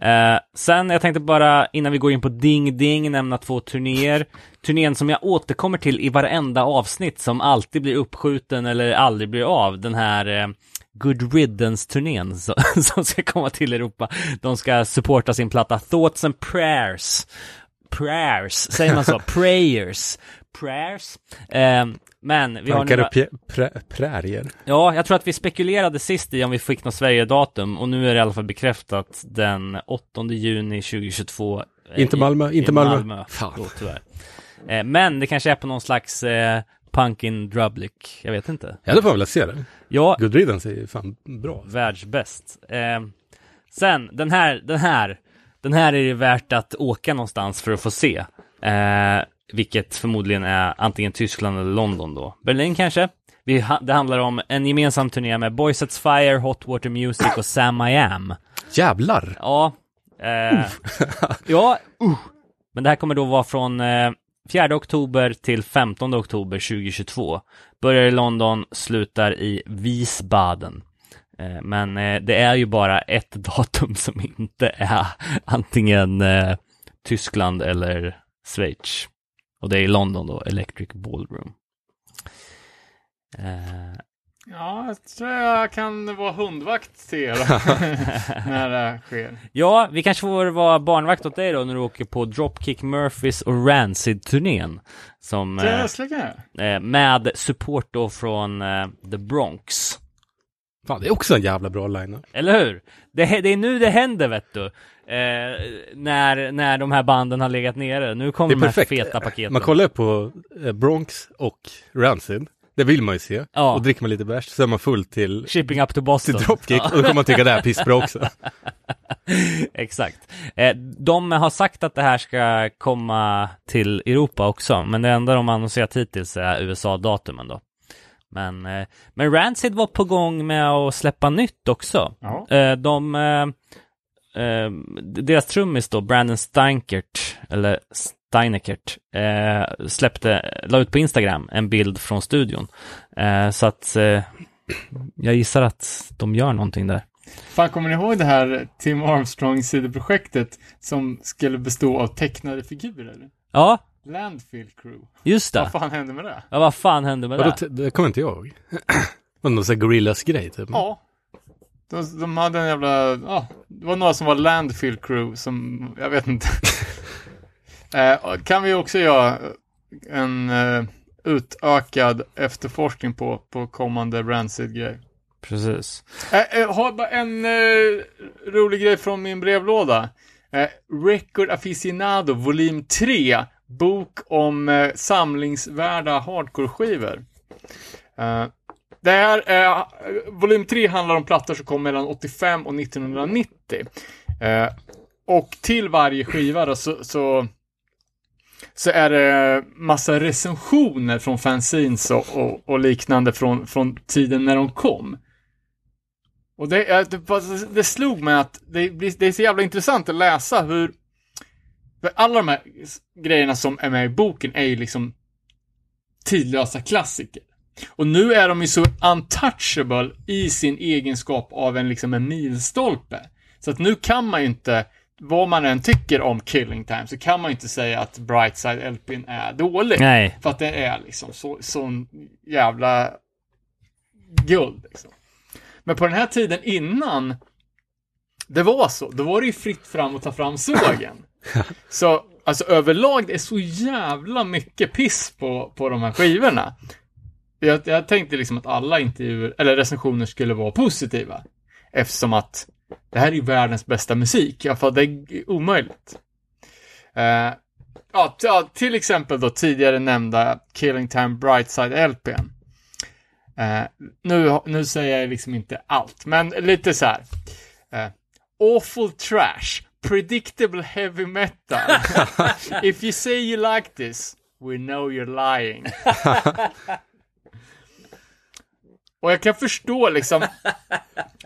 Eh, sen, jag tänkte bara innan vi går in på Ding Ding nämna två turnéer. Turnén som jag återkommer till i varenda avsnitt som alltid blir uppskjuten eller aldrig blir av. Den här eh, Good Riddance-turnén (laughs) som ska komma till Europa. De ska supporta sin platta Thoughts and Prayers. Prayers, säger man så? (laughs) Prayers. Prayers. Eh, men vi har Tankar några... pjä- prä- prärier. Ja, jag tror att vi spekulerade sist i om vi fick något Sverige-datum och nu är det i alla fall bekräftat den 8 juni 2022. eh, Inte i- Malmö, i inte Malmö. Fan. Då, tyvärr. Eh, men det kanske är på någon slags eh, Punkin Drublic, jag vet inte. Jag hade fan velat se det. Ja, är ju fan bra. världsbäst. Eh, sen, den här, den här, den här är det värt att åka någonstans för att få se. Eh, vilket förmodligen är antingen Tyskland eller London då. Berlin kanske? Vi det handlar om en gemensam turné med Boys Sets Fire, Hot Water Music och Sam I Am. Jävlar! Ja. Eh, (laughs) ja, uh. Men det här kommer då vara från eh, 4 oktober till 15 oktober 2022. Börjar i London, slutar i Wiesbaden. Eh, men eh, det är ju bara ett (laughs) datum som inte är antingen eh, Tyskland eller Schweiz. Och det är i London då, Electric Ballroom. Ja, jag tror jag kan vara hundvakt till er (laughs) (laughs) när det sker. Ja, vi kanske får vara barnvakt åt dig då när du åker på Dropkick Murphys och Rancid-turnén. Som, Det eh, eh, med support då från eh, The Bronx. Fan, det är också en jävla bra line Eller hur? Det, det är nu det händer vet du. Eh, när, när de här banden har legat nere. Nu kommer de här perfekt. feta paketen. Man kollar på eh, Bronx och Rancid. Det vill man ju se. Ja. Och dricker man lite bärs så är man full till, Shipping up to Boston. till Dropkick och då kommer man tycka det här är pissbra också. (laughs) Exakt. Eh, de har sagt att det här ska komma till Europa också, men det enda de har annonserat hittills är USA-datumen då. Men, eh, men Rancid var på gång med att släppa nytt också. Ja. Eh, de, eh, deras trummis då, Brandon Steinkert, eller Steinekert, släppte, la ut på Instagram en bild från studion. Så att jag gissar att de gör någonting där. Fan, kommer ni ihåg det här Tim Armstrong-sidoprojektet som skulle bestå av tecknade figurer? Ja, Landfill Crew. just det. Vad fan hände med det? Ja, vad fan hände med det? det kommer inte jag ihåg. (clears throat) Var det någon sån här Gorillas-grej typ? Ja. De, de hade en jävla, ja, det var några som var Landfill Crew som, jag vet inte. (laughs) eh, kan vi också göra en eh, utökad efterforskning på, på kommande Rancid-grej. Precis. Eh, eh, har bara en eh, rolig grej från min brevlåda. Eh, Record Aficionado volym 3. Bok om eh, samlingsvärda hardcore-skivor. Eh, det här, eh, volym 3 handlar om plattor som kom mellan 85 och 1990. Eh, och till varje skiva då, så, så, så är det massa recensioner från fanzines och, och, och liknande från, från tiden när de kom. Och det, eh, det, det slog mig att det, det är så jävla intressant att läsa hur... För alla de här grejerna som är med i boken är ju liksom tidlösa klassiker. Och nu är de ju så untouchable i sin egenskap av en liksom en milstolpe. Så att nu kan man ju inte, vad man än tycker om Killing Time, så kan man ju inte säga att Brightside LPn är dålig. Nej, För att det är liksom så, sån jävla guld liksom. Men på den här tiden innan det var så, då var det ju fritt fram att ta fram sågen. (laughs) så, alltså överlag, det är så jävla mycket piss på, på de här skivorna. jag, jag tänkte liksom att alla intervjuer, eller recensioner skulle vara positiva. Eftersom att det här är ju världens bästa musik. Ja, för det är omöjligt. Uh, ja, t- ja, till exempel då tidigare nämnda Killing Time Brightside LPn. Uh, eh, nu, nu säger jag liksom inte allt, men lite så här. Uh, awful trash, predictable heavy metal. (laughs) If you say you like this, we know you're lying. Och jag kan förstå liksom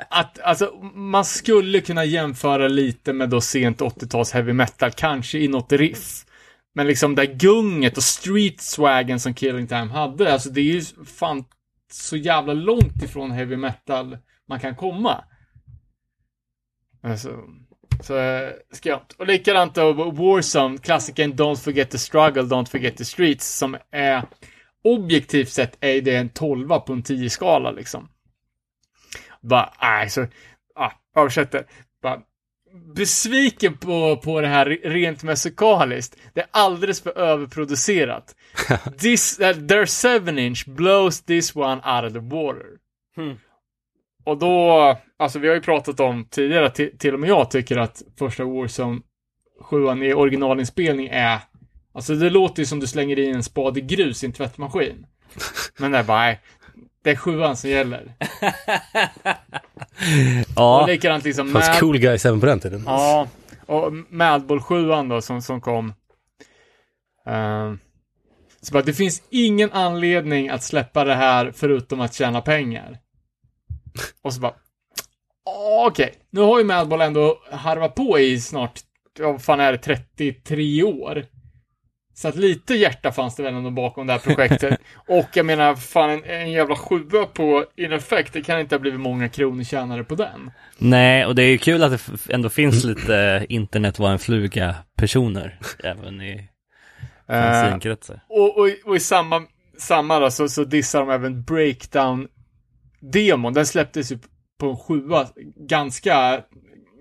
att alltså, man skulle kunna jämföra lite med då sent 80-tals heavy metal, kanske i något riff. Men liksom det gunget och street swaggen som Killing Time hade, alltså det är ju fan så jävla långt ifrån heavy metal man kan komma. Alltså, så eh, skönt. Och likadant då Warzone, klassikern Don't Forget the Struggle, Don't Forget the Streets, som är objektivt sett är det en 12 på en 10-skala liksom. Bara, nej, så, ah, översätter. Bara, besviken på, på det här rent musikaliskt. Det är alldeles för överproducerat. (laughs) This, uh, their 7 inch blows this one out of the water. Hmm. Och då, alltså vi har ju pratat om tidigare, att till, och med jag tycker att första Warzone 7 i originalinspelning är Alltså det låter ju som du slänger i en spade grus i en tvättmaskin. (laughs) Men det är bara, det är sjuan som gäller. Ja, Och likadant liksom Fanns Mad, cool guys även på den tiden. ja, och Madball 7 då som, som kom. Ehm, så bara, det finns ingen anledning att släppa det här förutom att tjäna pengar. Och så bara, "Ah, okej, nu har ju Madball ändå harvat på i snart, vad fan är det, 33 år. Så att lite hjärta fanns det väl ändå bakom det här projektet. (laughs) och jag menar, fan en, en jävla sjua på In Effect, det kan inte ha blivit många kronor tjänare på den. nej, och det är ju kul att det ändå finns lite internet var en fluga personer även i Eh, fanzinkretsar. och, och, och i samma, samma då, så, så dissar de även Breakdown-demon. Den släpptes ju på en sjua ganska,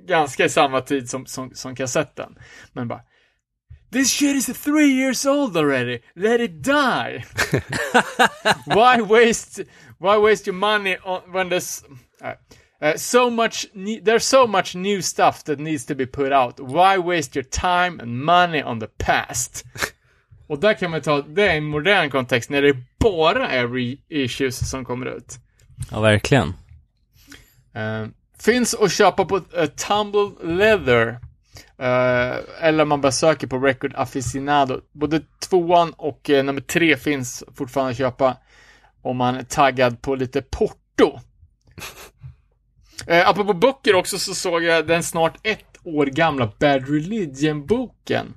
ganska i samma tid som, som, som kassetten. Men bara This shit is three years old already. Let it die. (laughs) why waste Why waste your money on when there's uh, so much there's so much new stuff that needs to be put out. Why waste your time and money on the past? Och där kan man ta, det är en modern kontext när det bara är reissues som kommer ut. Ja, verkligen. Eh, finns att köpa på uh, Tumbled Leather. Eh, eller man bara söker på Record Aficionado. Både tvåan och eh, nummer tre finns fortfarande att köpa. Om man är taggad på lite porto. Uh, apropå böcker också så såg jag den snart ett år gamla Bad Religion-boken.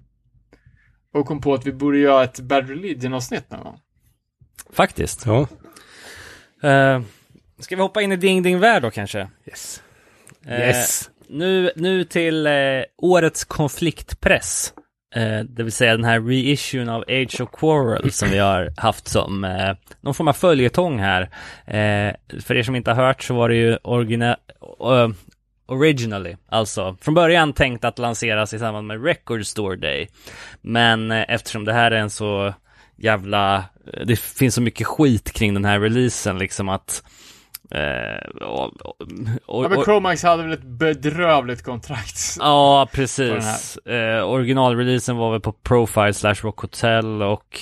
Och kom på att vi borde göra ett Bad Religion-avsnitt någon gång. Faktiskt. Ja. Uh, ska vi hoppa in i Ding Ding Värld då kanske? Yes. Eh, Yes. Nu, nu till eh, årets konfliktpress. Eh, det vill säga den här reissuen av Age of Quarrel som vi har (laughs) haft som eh, någon form av följetong här. Eh, för er som inte har hört så var det ju origina, eh, originally, alltså från början tänkt att lanseras i samband med Record Store Day. Men eh, eftersom det här är en så jävla, eh, det finns så mycket skit kring den här releasen liksom att eh, och, och, Ja, men Chromax hade väl ett bedrövligt kontrakt. Ja, precis. Eh, originalreleasen var väl på Profile slash Rock Hotel och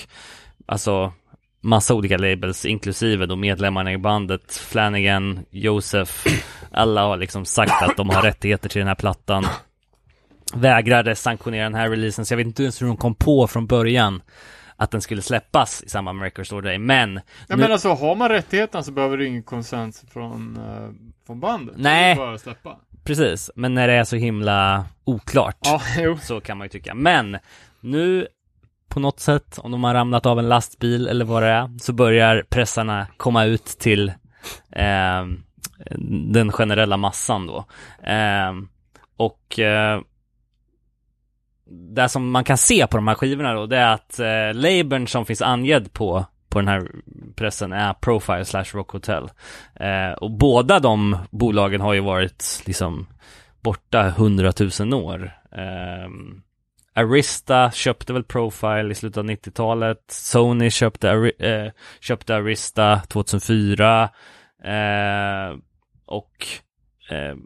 alltså massa olika labels, inklusive då medlemmarna i bandet, Flanagan, Josef, alla har liksom sagt att de har rättigheter till den här plattan. Vägrade sanktionera den här releasen, så jag vet inte ens hur de kom på från början att den skulle släppas i samband med Record Store Day, men Ja, nu- men alltså, har man rättigheten så behöver du ingen konsens från, eh, från bandet. Nej. Bara släppa. precis, men när det är så himla oklart Ja. (laughs) Så kan man ju tycka. Men nu på något sätt, om de har ramlat av en lastbil eller vad det är, så börjar pressarna komma ut till eh, den generella massan då. Eh, och eh, det som man kan se på de här skivorna då, det är att eh, labeln som finns angedd på på den här pressen är Profile slash Rock Hotel. Eh, och båda de bolagen har ju varit liksom borta hundratusen år. Eh, Arista köpte väl Profile i slutet av 90-talet. Sony köpte, Ari- eh, köpte Arista 2004. Eh, och eh,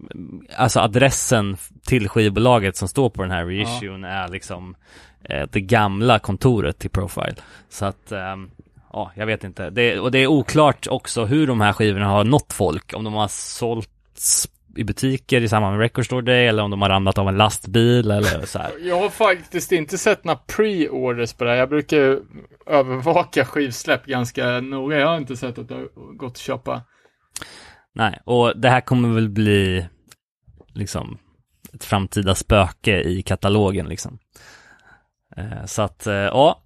alltså adressen till skivbolaget som står på den här reissuen är liksom eh, det gamla kontoret till Profile. Så att ehm, ja, jag vet inte. Det, och det är oklart också hur de här skivorna har nått folk. Om de har sålts i butiker i samband med Record Store Day eller om de har ramlat av en lastbil eller så här. Jag har faktiskt inte sett några pre-orders på det här. Jag brukar övervaka skivsläpp ganska noga. Jag har inte sett att det har gått att köpa. Nej, och det här kommer väl bli liksom ett framtida spöke i katalogen liksom. Eh, så att, eh, ja.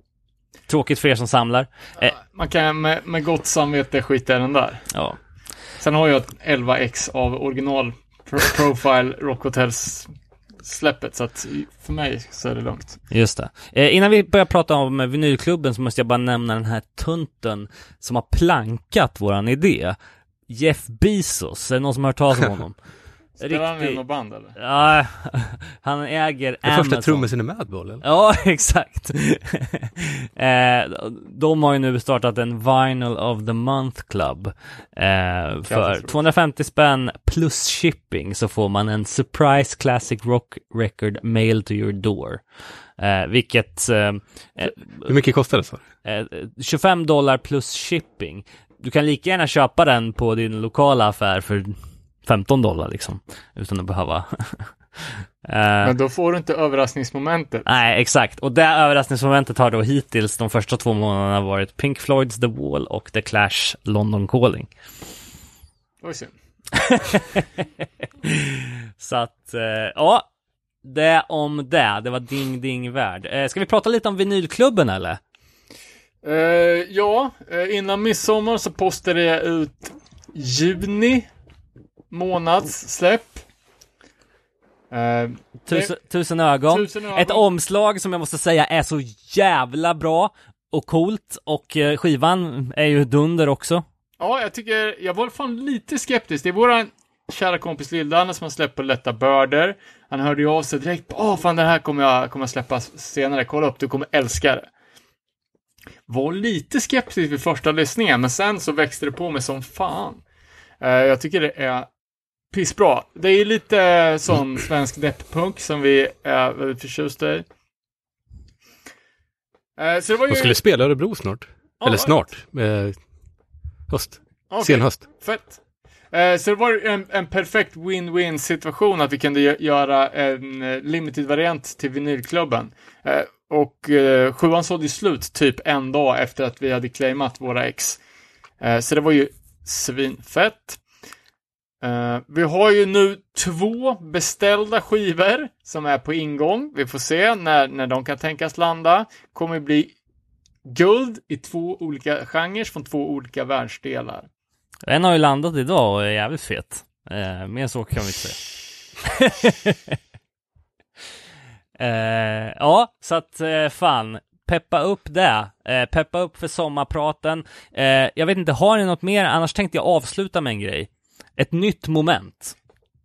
Tråkigt för er som samlar. Eh, Man kan med, med gott samvete skita i den där. ja. Sen har jag ett 11x av original pro (laughs) Profile Rock Hotels släppet, så att för mig så är det lugnt. Just det. Eh, innan vi börjar prata om vinylklubben så måste jag bara nämna den här tunten som har plankat våran idé. Jeff Bezos, är det någon som har hört talas om (laughs) honom? Spelar han i Riktig- något band eller? Ja, (laughs) han äger Den Amazon. första trummisen i Madball eller? Ja, (laughs) exakt. eh, de har ju nu startat en Vinyl of the Month Club. Eh, för roligt. 250 spänn plus shipping så får man en Surprise Classic Rock Record mailed to your door. Eh, vilket eh, Hur mycket kostar det så? eh, 25 dollar plus shipping. Du kan lika gärna köpa den på din lokala affär för 15 dollar liksom. Utan att behöva (laughs) Eh, Men då får du inte överraskningsmomentet. Nej, exakt. Och det överraskningsmomentet har då hittills de första två månaderna varit Pink Floyds The Wall och The Clash London Calling. Var synd. (laughs) Så att, eh, ja. Det om det. Det var ding ding värld. Eh, ska vi prata lite om vinylklubben eller? Eh, ja, eh, innan midsommar så postade jag ut juni månads släpp. Eh, Tusen, tusen ögon. Tusen ögon. Ett omslag som jag måste säga är så jävla bra och coolt. Och skivan är ju dunder också. Ja, jag tycker, jag var fan lite skeptisk. Det är våran kära kompis Lill-Danne som har släppt på Lätta Börder. Han hörde ju av sig direkt. Åh, fan det här kommer jag, kommer jag släppa senare. Kolla upp, du kommer älska det. Var lite skeptisk vid första lyssningen, men sen så växte det på mig som fan. Eh, jag tycker det är pissbra. Det är lite sån svensk depp-punk som vi är väldigt förtjusta i. Eh, så det var ju... De skulle spela Örebro snart. Ja, Eller snart. Eh, höst. Okej. Senhöst. Fett. Eh, så det var en, en perfekt win-win situation att vi kunde gö- göra en eh, limited-variant till vinylklubben. Och eh, sjuan sålde slut typ en dag efter att vi hade claimat våra ex. Eh, så det var ju svinfett. Eh, vi har ju nu två beställda skivor som är på ingång. Vi får se när, när de kan tänkas landa. Kommer bli guld i två olika genrer från två olika världsdelar. En har ju landat idag och är jävligt fet. Eh, mer så kan vi inte säga. (laughs) eh, ja, så att eh, fan. Peppa upp det. Eh, peppa upp för sommarpraten. Eh, jag vet inte, har ni något mer? Annars tänkte jag avsluta med en grej. Ett nytt moment.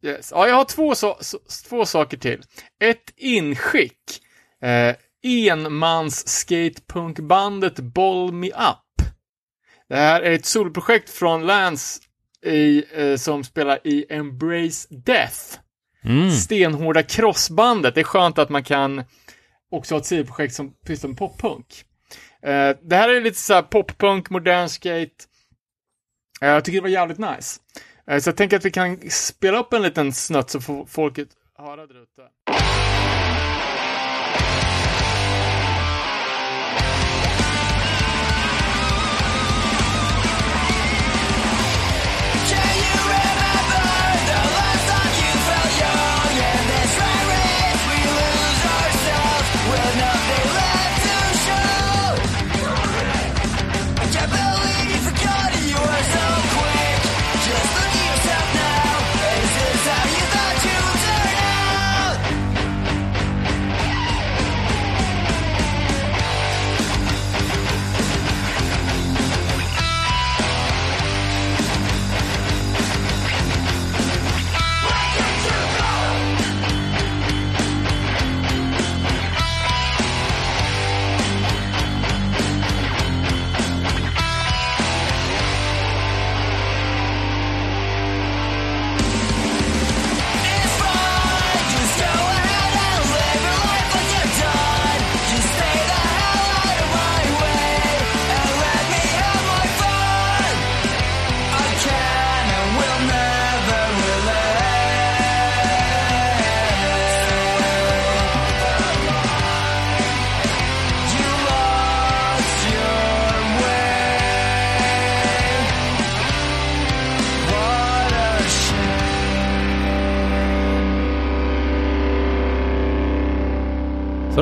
Yes. Ja, jag har två, so so två saker till. Ett inskick. Eh, enmans skatepunkbandet Boll Me Up. Det här är ett solprojekt från Lance i, eh, som spelar i Embrace Death. Mm. Stenhårda crossbandet. Det är skönt att man kan också ha ett sidoprojekt som pysslar med poppunk. Eh, det här är lite såhär poppunk, modern skate. Eh, jag tycker det var jävligt nice. Eh, Så jag tänker att vi kan spela upp en liten snutt så får folket höra där ute.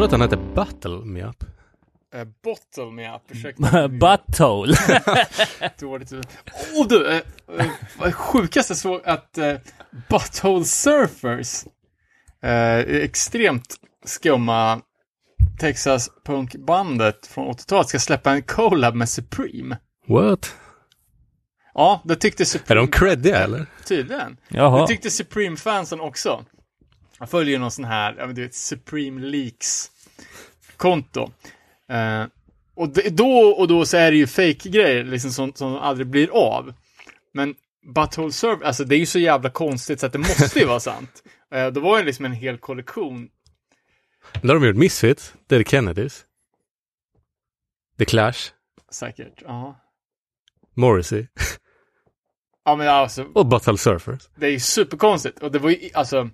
Att han hette Battle Me Up? Eh, bottle me up, ursäkta. (laughs) Butthole. (laughs) Dåligt. Åh du! Vad sjukaste såg att eh, Butthole Surfers, eh, extremt skumma Texas punkbandet från 80-talet ska släppa en collab med Supreme. What? Ja, det tyckte Är Supreme de creddiga eller? tydligen. Jaha. Det tyckte Supreme-fansen också. Jag följer någon sån här, ja men du vet, Supreme Leaks-konto. Eh, och det, då och då så är det ju fake-grejer, liksom som, som aldrig blir av. Men Butthole Serve, alltså det är ju så jävla konstigt så att det måste ju vara (laughs) sant. Eh, då var det liksom en hel kollektion. Då har de gjort Misfits, Dead Kennedys, The Clash, Säkert, ja. Morrissey Ja men alltså, och Butthole Surfers. det är ju superkonstigt. Och det var ju, alltså,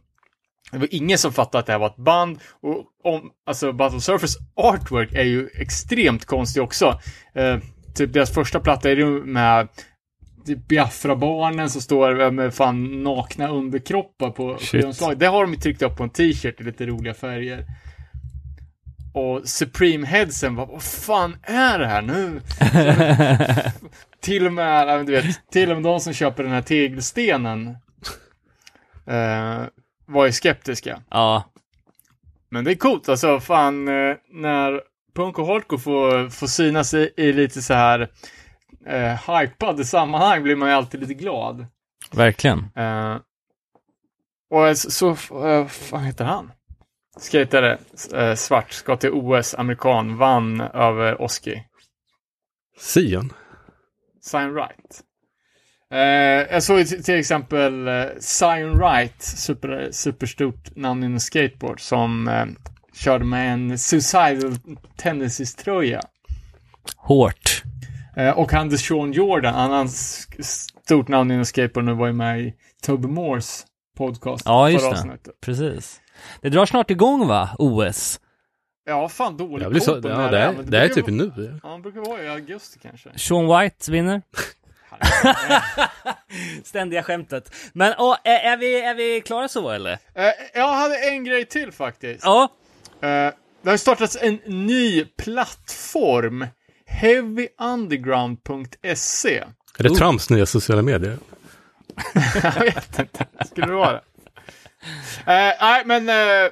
det var ingen som fattade att det här var ett band. Och om, alltså, Battle Surfers artwork är ju extremt konstig också. Eh, typ deras första platta är ju med typ Biafra-barnen som står med fan nakna underkroppar på Shit. skivomslaget. Det har de ju tryckt upp på en t-shirt i lite roliga färger. Och Supreme Headsen, vad, vad fan är det här nu? (laughs) till och med, du vet, till och med de som köper den här tegelstenen eh, var ju skeptiska. ja. Men det är coolt, alltså fan, eh, när punk och hardcore får, får synas i, i lite så här eh, hypade sammanhang blir man ju alltid lite glad. Verkligen. Eh, och så, så eh, vad fan heter han? Skatare, eh, svart, ska till OS, amerikan, vann över Oski. Sion. Sign Right. Eh, jag såg till exempel eh, Sign Right, super, superstort namn inom skateboard, som eh, körde med en Suicidal Tendencies-tröja. Hårt. Eh, och han Sean Jordan, annan stort namn inom skateboard, nu var ju med i Toby Moores podcast. Ja, just det. avsnittet. Precis. Det drar snart igång va? OS? Ja, fan dålig Jag blir så, koll på ja, det, är, men det är brukar typ vara- nu. Ja, det brukar vara i augusti kanske. Sean White vinner. (laughs) (laughs) Ständiga skämtet. Men åh, är, är, vi, är vi klara så eller? Eh, jag hade en grej till faktiskt. Ja. Eh, det har startats en ny plattform. Heavyunderground.se. Är det Trumps nya sociala medier? (laughs) jag vet inte. Skulle det vara det? Eh, nej, men eh,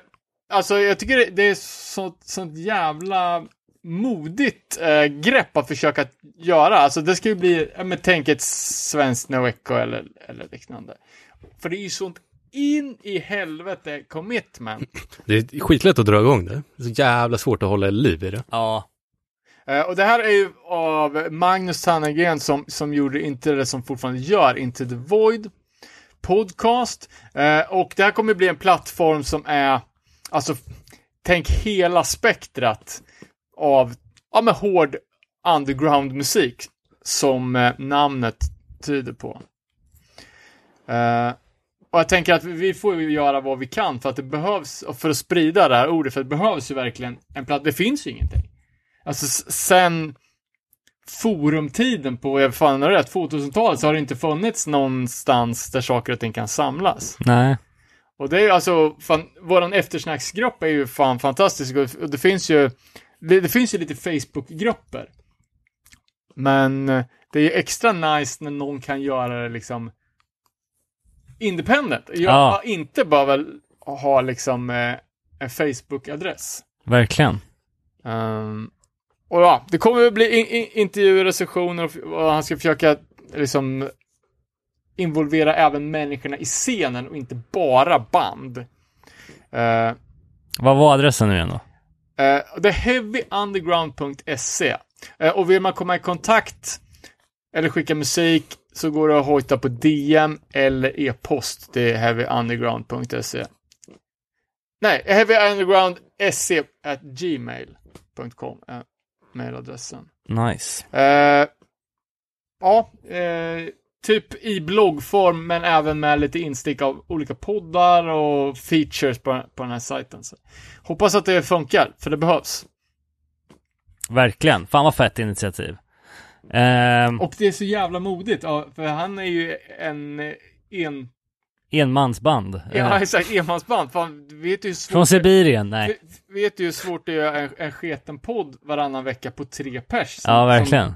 alltså jag tycker det, det är sånt, sånt jävla modigt eh, grepp att försöka göra. Alltså det ska ju bli, ja, men tänk ett svenskt No Echo eller, eller liknande. För det är ju sånt in i helvete commitment. Det är skitlätt att dra igång det. Det är så jävla svårt att hålla liv i det. Ja. Eh, och det här är ju av Magnus Tannegren som, som gjorde inte det som fortfarande gör, Into the Void podcast. Eh, och det här kommer bli en plattform som är, alltså, tänk hela spektrat av, ja men hård underground-musik som eh, namnet tyder på. Eh, och jag tänker att vi- får ju göra vad vi kan för att det behövs, för att sprida det här ordet, för det behövs ju verkligen en platt, det finns ju ingenting. Alltså sen forumtiden på, jag fan rätt, 2000-talet så har det inte funnits någonstans där saker och ting kan samlas. Nej. Och det är ju alltså, fan, våran eftersnacksgrupp är ju fan fantastisk och det finns ju, det, det finns ju lite Facebook-grupper. Men eh, det är ju extra nice när någon kan göra det liksom independent. Jag Ja. inte bara väl ha liksom eh, en Facebook-adress. Verkligen. Ehm, och ja, det kommer att bli in, in, intervjuer, recensioner och, och han ska försöka liksom involvera även människorna i scenen och inte bara band. Uh, Vad var adressen nu igen då? Uh, det är heavyunderground.se. Eh, och vill man komma i kontakt eller skicka musik så går det att hojta på DM eller e-post till heavyunderground.se. Nej, heavyunderground.se at gmail.com är mailadressen. Nice. Eh, ja, eh, typ i bloggform men även med lite instick av olika poddar och features på, på den här sajten. Så. Hoppas att det funkar, för det behövs. Verkligen. Fan vad fett initiativ. Ehm, Och det är så jävla modigt, ja, för han är ju en, en Enmansband. Ja, exakt. Enmansband. Fan, du vet ju hur svårt Från Sibirien, nej. Vet- Vet du hur svårt det är att göra en, en sketen podd varannan vecka på tre pers? som- Ja, verkligen. Som,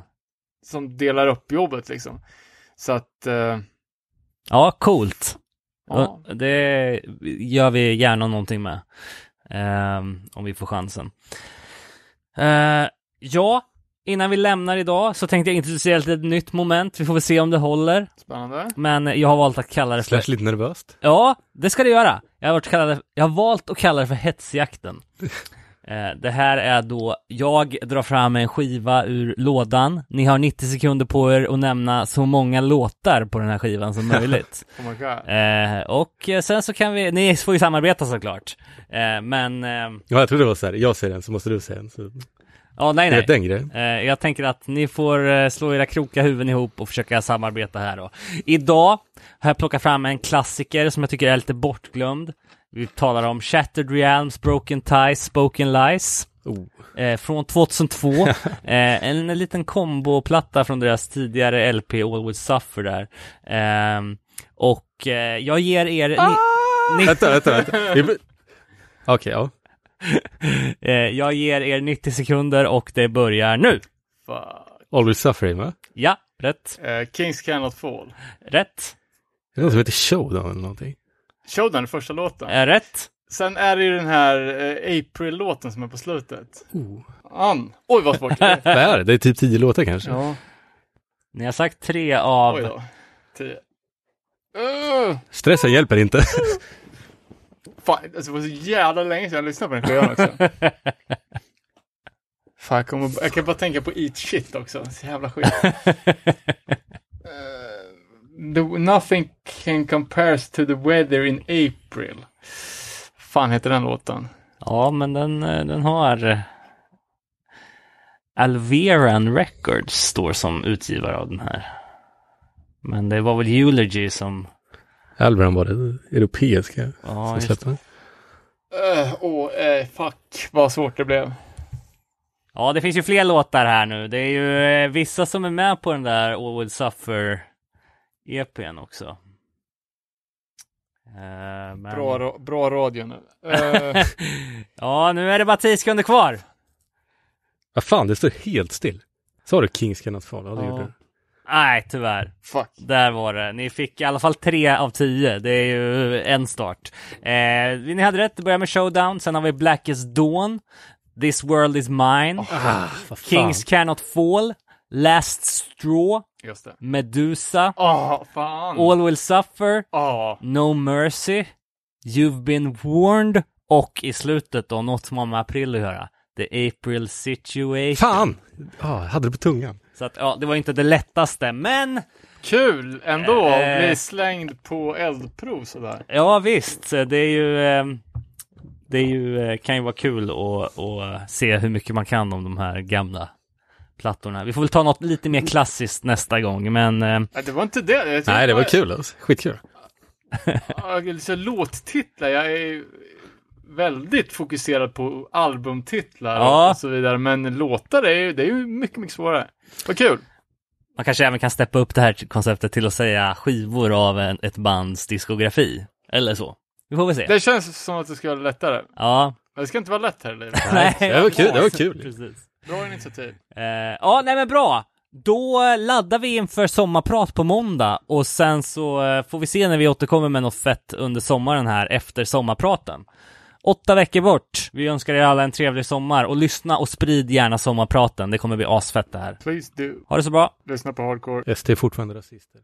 som delar upp jobbet liksom. Så att, eh, Ja, coolt. ja. Det gör vi gärna någonting med. ehm, om vi får chansen. Eh, ja, innan vi lämnar idag så tänkte jag introducera ett nytt moment. Vi får väl se om det håller. Spännande. Men jag har valt att kalla det för... Slash lite nervöst. Ja, det ska det göra. Jag har, varit kallade, jag har valt att kalla det för hetsjakten. Eh, det här är då, jag drar fram en skiva ur lådan. Ni har 90 sekunder på er att nämna så många låtar på den här skivan som möjligt. (laughs) Oh my god. Eh, och eh, sen så kan vi, ni får ju samarbeta såklart. Eh, men, eh, Ja, jag trodde det var så här, jag säger en så måste du säga en. Så, ja nej nej. den grejen. Jag tänker att ni får slå era kroka huvuden ihop och försöka samarbeta här då. Idag har jag plockat fram en klassiker som jag tycker är lite bortglömd. Vi talar om Shattered Realms, Broken Ties, Spoken Lies. Oh. Eh, från 2002. (laughs) eh, en, liten komboplatta från deras tidigare LP All Will Suffer där. Ehm, och eh, jag ger er... Ni, ni, Vänta, vänta, vänta. Okej, ja. (laughs) eh, jag ger er 90 sekunder och det börjar nu. Fuck. Always Suffering, va? Ja, rätt. Eh, Kings Cannot Fall. Rätt. Det är någon som heter Showdown eller någonting. Showdown är första låten. Eh, rätt. Sen är det ju den här eh, April-låten som är på slutet. Oh. An. Oj, vad svårt. Vad (laughs) är det? Det är typ tio låtar kanske? ja, Ni har sagt tre av... oj då. Tio. Uh, Stressen hjälper inte. (laughs) fan, alltså, det var så jävla länge sedan jag lyssnade på den skivan också. (laughs) Fan, jag, kommer, jag kan bara tänka på Eat Shit också. Så jävla skit. Eh, the, nothing can compares to the weather in April. fan heter den låten? Ja, men den, eh, den har... eh, Alveran Records står som utgivare av den här. Men det var väl Eulogy som... Alvaran var det europeiska Ja, som släppte den. Uh, Åh, eh, fuck vad svårt det blev. Ja, det finns ju fler låtar här nu. Det är ju eh, vissa som är med på den där All Will Suffer EPn också. Eh, men... Bra, ra- bra radio nu. (laughs) Eh, ja, nu är det bara 10 sekunder kvar. Vad fan, det står helt still. Sa du Kings Cannot Fall? Ja, det Ja. gjorde du. Nej, tyvärr. fuck. Där var det. Ni fick i alla fall tre av tio. Det är ju en start. Eh, ni hade rätt, det börjar med Showdown. Sen har vi Blackest Dawn. This World Is Mine. Ah, vad fan. Kings Cannot Fall. Last Straw. Just det. Medusa. Åh, fan. All Will Suffer. Åh, No Mercy. You've Been Warned. Och i slutet då, något som har med april att göra. The April Situation. Fan! Ah, jag hade det på tungan. Så att, ja, det var inte det lättaste, men kul ändå att Eh. bli slängd på eldprov sådär. Ja visst, det är ju eh, Det är ju, eh, kan ju vara kul att, att se hur mycket man kan om de här gamla plattorna. Vi får väl ta något lite mer klassiskt nästa gång, men eh, Nej, det var inte det. Nej, det var kul alltså. Skitkul. Ja, liksom låttitlar. Jag är väldigt fokuserad på albumtitlar Ja. och så vidare. Men låtar är ju, det är ju mycket, mycket svårare. Vad kul. man kanske även kan steppa upp det här konceptet till att säga skivor av en, ett bands diskografi. Eller så. Vi får väl se. Det känns som att det ska vara lättare. Ja. Men det ska inte vara lätt här i livet. (laughs) Nej, det var kul, det var kul. (laughs) Precis. Bra initiativ. Eh, ja, nej men bra. Då laddar vi inför sommarprat på måndag och sen så eh, får vi se när vi återkommer med något fett under sommaren här efter sommarpraten. Åtta veckor bort. Vi önskar er alla en trevlig sommar och lyssna och sprid gärna sommarpraten. Det kommer bli asfett det här. Please do. Ha det så bra. Lyssna på hardcore. SD är fortfarande rasister.